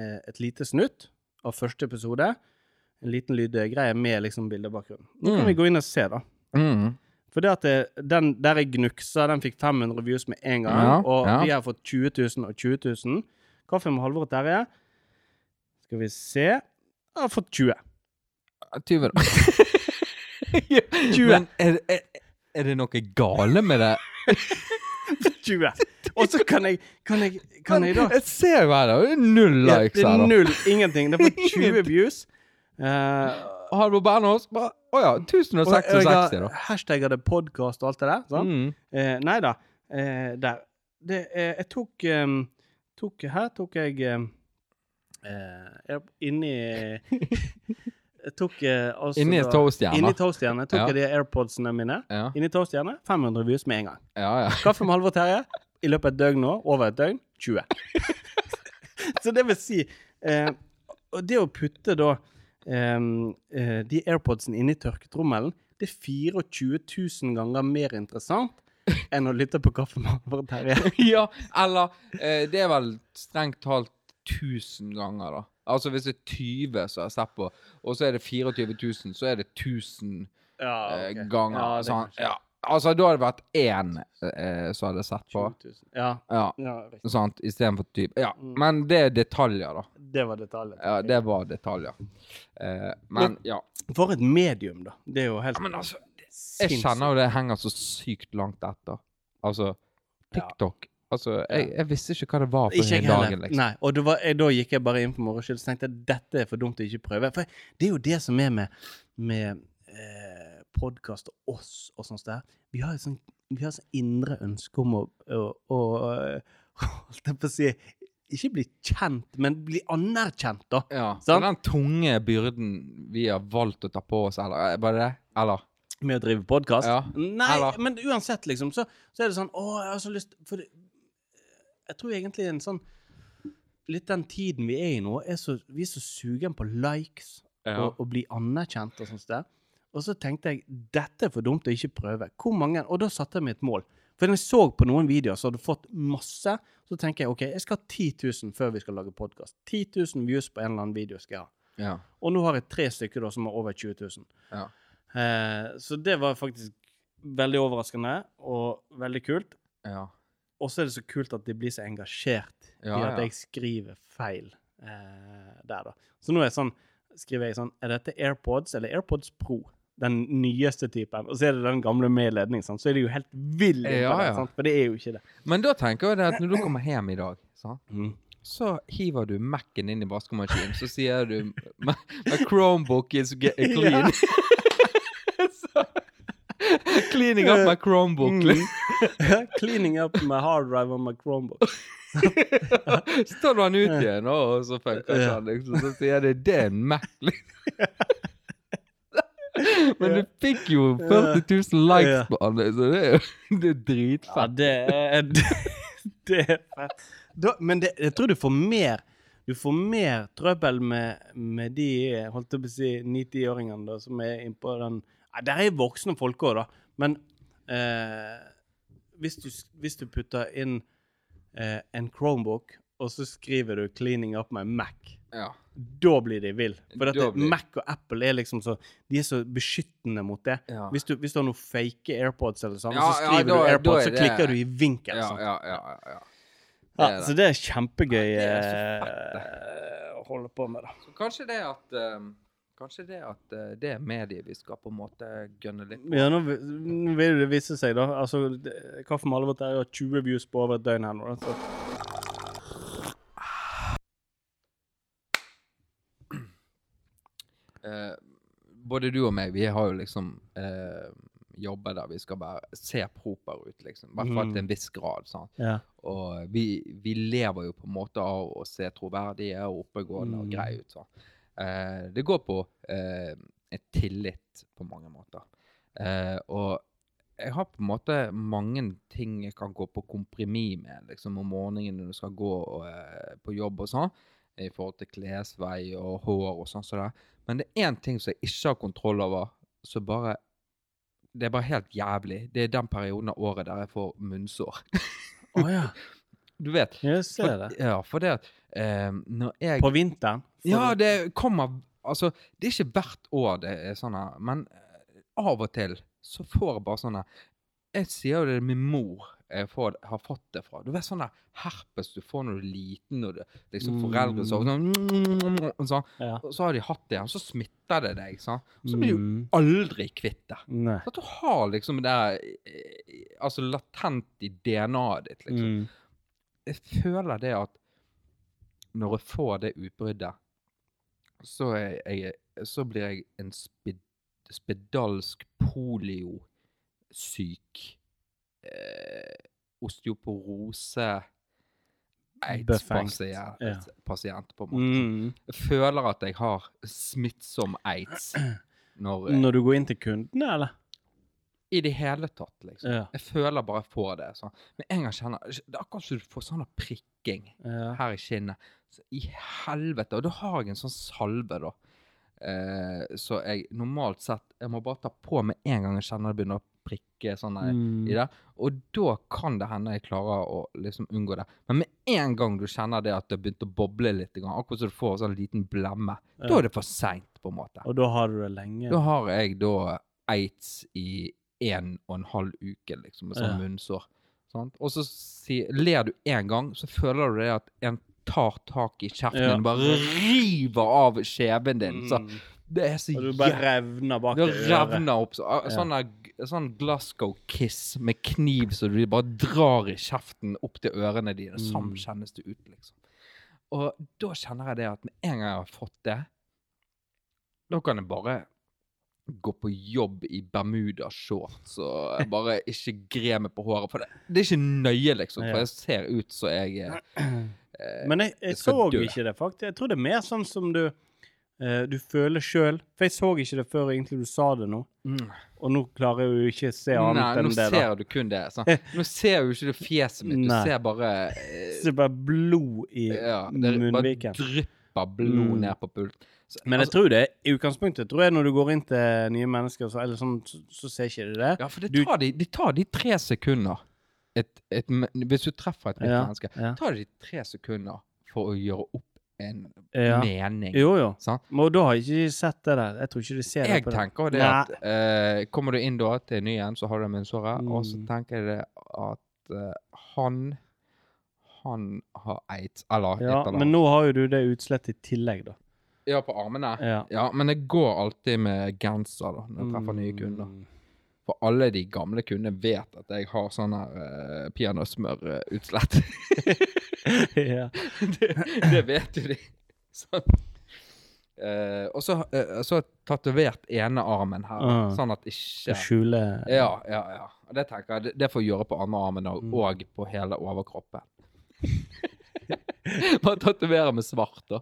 eh, et lite snutt av første episode. En liten lydgreie med liksom bildebakgrunn. Nå kan Mm. vi gå inn og se, da. Mm. For det at det, den der jeg gnuksa, den fikk 500 views med en gang. Ja, og ja. vi har fått 20 000 og 20 000. Kaffe med Halvor og Terje. Skal vi se Jeg har fått 20. 20, da. 20. Men er, er, er det noe gale med det? 20. Og så kan jeg Kan jeg, kan jeg da Jeg ser jo her. Det er null Ja, likes det er null. Ingenting. Det får 20 views. Uh, Halvor Bernås bare Å ja, og jeg 1066, da. hashtagga det podkast og alt det der. Mm. Eh, nei da. Eh, der. Det, eh, jeg tok, um, tok Her tok jeg um, eh, Inni Jeg tok eh, altså Inni toastjerna. Inni toastjernet tok Ja. jeg de AirPodsene mine. Ja, Inni toastjernet 500 views med en gang. ja. ja. Kaffe med Halvor Terje i løpet av et døgn nå. Over et døgn 20. Så det vil si eh, det å putte da eh, de AirPodsene inni tørketrommelen, det er 24 000 ganger mer interessant enn å lytte på Kaffe med Halvor Terje. ja, eller eh, Det er vel strengt talt 1000 ganger, da. Altså hvis det er 20 som har sett på, og så er det 24 000, så er det 1000 Ja, eh, ganger. Ja, sånn. ja. Altså, da hadde det vært én eh, som hadde sett på. 20 000. Ja, Ja, ja riktig. sant, istedenfor type. Ja, Mm. men det er detaljer, da. Det var detaljer. Ja, det var detaljer. Eh, men ja. For et medium, da. Det er jo helt ja. Men altså, jeg kjenner jo det henger så sykt langt etter. Altså. TikTok. Altså, jeg, jeg visste ikke hva det var jeg den dagen, liksom. Nei, og var, jeg, da gikk jeg bare inn for moro skyld så tenkte jeg dette er for dumt å ikke prøve. For det er jo det som er med, med eh, podkast og oss og sånt der. Vi har et sånn vi har sånn sånt indre ønske om å, å, å eh, Holdt jeg på å si Ikke bli kjent, men bli anerkjent, da. Ja, sånn? Den tunge byrden vi har valgt å ta på oss, eller var det det? Eller? Med å drive podkast? Ja. Nei, Eller- men uansett, liksom, så, så er det sånn Å, jeg har så lyst For jeg tror egentlig en sånn Litt den tiden vi er i nå, er så, vi er så sugen på likes og, og bli anerkjent og sånt sted. Og så tenkte jeg dette er for dumt å ikke prøve. Hvor mange Og da satte jeg meg et mål. For når jeg så på noen videoer som hadde fått masse, så tenker jeg OK, jeg skal ha 10 000 før vi skal lage podkast. 10 000 views på en eller annen video skal jeg ha. Ja. Og nå har jeg tre stykker da som har over 20 000. Ja. Eh, så det var faktisk veldig overraskende og veldig kult. Ja. Og så er det så kult at de blir så engasjert Ja, i at jeg skriver feil eh, der, da. Så nå er sånn, skriver jeg sånn Er dette AirPods eller AirPods Pro? Den nyeste typen. Og så er det den gamle med ledning, så er det jo helt vill Ja, ja. sant? For det er jo ikke det. Men da tenker jeg at når du kommer hjem i dag? Mm. så hiver du Mac-en inn i vaskemaskinen, så sier du My, Chromebook is clean. Cleaning up my Chromebook. Mm. Cleaning up my hard drive on my Chromebook. Så tar du den ut igjen, og så funker ikke. Liksom. Så sier de det er en Mac. Men du fikk jo 40 000 likes på den, så det er jo det er Ja, det er Det, det er fett. Da, men det, jeg tror du får mer Du får mer trøbbel med, med de holdt jeg på å si 90-åringene som er innpå den Nei, Der er voksne folk òg, da. Men eh, hvis, du, hvis du putter inn eh, en Chromebook, og så skriver du 'cleaning up my Mac', Ja. da blir de vill. For dette, blir- Mac og Apple er liksom så De er så beskyttende mot det. Ja. Hvis, du, hvis du har noen fake AirPods, eller sånn, Ja, så skriver da- du AirPods, så det- klikker du i vinkel. Ja, ja, ja, ja, ja. Ja, Det det. så det er kjempegøy eh, å holde på med, da. Så kanskje det at ehm, Kanskje det at eh, det er mediet vi skal på en måte gønne litt på. Ja, nå, vil det vise seg, da. Altså, Kaffe med alle er jo 20 views på over et døgn her nå. Så. Eh, både du og meg, vi har jo liksom eh, jobber der vi skal bare se proper ut, liksom. I hvert fall Mm. til en viss grad. sant? Ja. Og vi, vi lever jo på en måte av å se troverdige og oppegående og Mm. greie ut. sånn. Eh, det går på eh, et tillit på mange måter. Eh, og jeg har på en måte mange ting jeg kan gå på kompromiss med liksom om morgenen når du skal gå eh, på jobb og sånn, i forhold til klesvei og hår og sånn Så. Men det er én ting som jeg ikke har kontroll over, så bare Det er bare helt jævlig. Det er den perioden av året der jeg får munnsår. Å ja. Du vet. Jeg ser For, det. ja, for det at når jeg På vinteren. Ja, det kommer Altså, det er ikke hvert år det er sånn men eh, av og til så får jeg bare sånn Jeg sier jo det min mor får, har fått det fra. Du vet sånn herpes du får når du er liten, og det, liksom foreldre så, sånn, og sånn, Ja. og så har de hatt det, igjen, så smitter det deg. sant? Så blir du Mm. aldri kvitt det. Så at du har liksom det der eh, Altså latent i DNA-et ditt, liksom Mm. jeg føler det at når jeg får det utbruddet, så, jeg, så blir jeg en sped, spedalsk poliosyk eh, osteoporose aids-pasient, Ja. på en måte. Mm. Jeg føler at jeg har smittsom aids når, Når du går inn til kundene, eller? I det hele tatt, liksom. Ja. Jeg føler bare jeg får det. sånn. Men en gang kjenner Det er akkurat som du får sånn prikking Ja. her i kinnet. Så I helvete. Og da har jeg en sånn salve, da. Eh, så jeg normalt sett Jeg må bare ta på med en gang jeg kjenner det begynner å prikke sånn der, Mm. i det. Og da kan det hende jeg klarer å liksom unngå det. Men med en gang du kjenner det at det har begynt å boble litt, akkurat som du får en sånn liten blemme, da er det for seint, på en måte. Og da har du det lenge? Da har jeg da aids i en og en halv uke, liksom, med sånn Ja. munnsår. Sant? Og så si, ler du en gang, så føler du det at en tar tak i kjeften Ja. din bare river av skjeven din. Så Mm. det er så du bare revner bak Det revner opp. Så, sånn, der- sånn Glasgow-kiss med kniv så du bare drar i kjeften opp til ørene dine. Sånn Mm. kjennes det ut, liksom. Og da kjenner jeg det at med en gang jeg har fått det, da kan jeg bare gå på jobb i Bermuda-shorts og jeg bare ikke gre meg på håret. For det, det er ikke nøye, liksom. For jeg ser ut som jeg eh, Men jeg, jeg det så dø. ikke det, faktisk. Jeg tror det er mer sånn som du eh, du føler sjøl. For jeg så ikke det før egentlig du sa det nå. Mm. Og nå klarer jeg jo ikke å se annet Nei, enn nå det. da. ser du kun det. Sant? Nå ser jo ikke det fjeset mitt, du ser bare eh, Ser er bare blod i ja, Det bare drypper blod Mm. ned på pult. Men jeg altså, tror det, i utgangspunktet tror jeg når du går inn til nye mennesker, så, eller sånn, så, så ser ikke de det. Ja, for det du- tar, de, de tar de tre sekunder et, et, Hvis du treffer et nytt Ja, menneske, ja. tar de tre sekunder for å gjøre opp en Ja. mening. Jo, jo. Sant? Men da har jeg ikke sett det der. Jeg tror ikke de ser Jeg det på det. tenker det at uh, Kommer du inn da til ny en, så har du en munnsåre, mm. og så Mm. tenker jeg det at uh, han Han har eit, eller et eller annet. men nå har jo du det utslettet i tillegg, da. Ja, på armene. Ja. Ja, men jeg går alltid med genser da, når jeg treffer nye kunder. Mm. For alle de gamle kundene vet at jeg har sånn her uh, peanøttsmørutslett. ja. det, det vet jo de. Sånn. Uh, og så uh, jeg tatovert ene armen her, uh, sånn at ikke skjule Ja, ja, ja. Det tenker jeg, det, det får jeg gjøre på andre armen og, Mm. og på hele overkroppen. Bare tatovere med svart, da.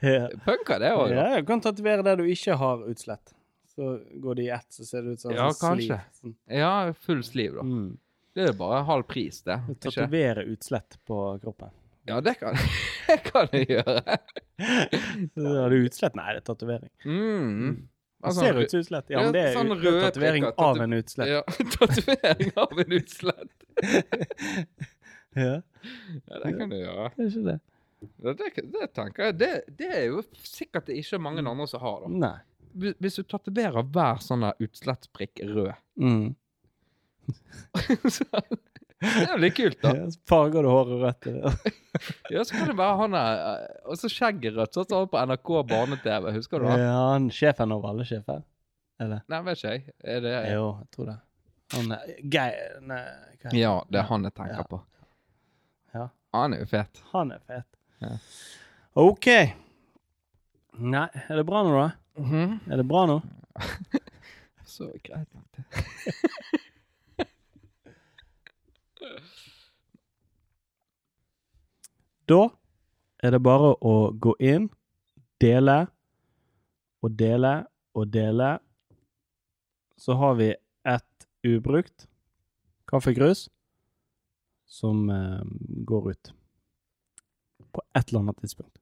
Ja. Funker det òg? Ja, du kan tatovere der du ikke har utslett. Så går det i ett, så ser det ut som Ja, sånn kanskje. sliv. Sånn. Ja, full sliv, da. Mm. Det er bare halv pris, det. Tatovere utslett på kroppen. Ja, det kan, det kan jeg gjøre. Så Har du utslett? Nei, det er tatovering. Mm. Altså, ser ut som utslett. Ja, men det er sånn er tatovering av en utslett. Ja, tatovering av en utslett. Ja, Ja, det kan du gjøre. det er det. Det, det tenker jeg. Det, det er jo sikkert det ikke mange andre som har, da. Nei. Hvis- du tatoverer hver sånn utslettsprikk rød Mm. så, Det er jo litt kult, da. Ja, så farger du håret rødt. Ja, så kan det være han der eh, Og så skjegget rødt, sånn som han på NRK barne-TV. Husker du det? Ja, han sjefen over alle sjefer. Eller? Nei, vet ikke jeg. Er det Jo, jeg tror det. Han er Geir Nei, hva heter Ja, det er han jeg tenker Ja. på. Han er jo fet. Han er fet. Ja. OK. Nei, er det bra nå, da? Mhm. Er det bra nå? Så greit. Da er det bare å gå inn, dele og dele og dele. Så har vi ett ubrukt kaffegrus som eh, går ut på et eller annet tidspunkt.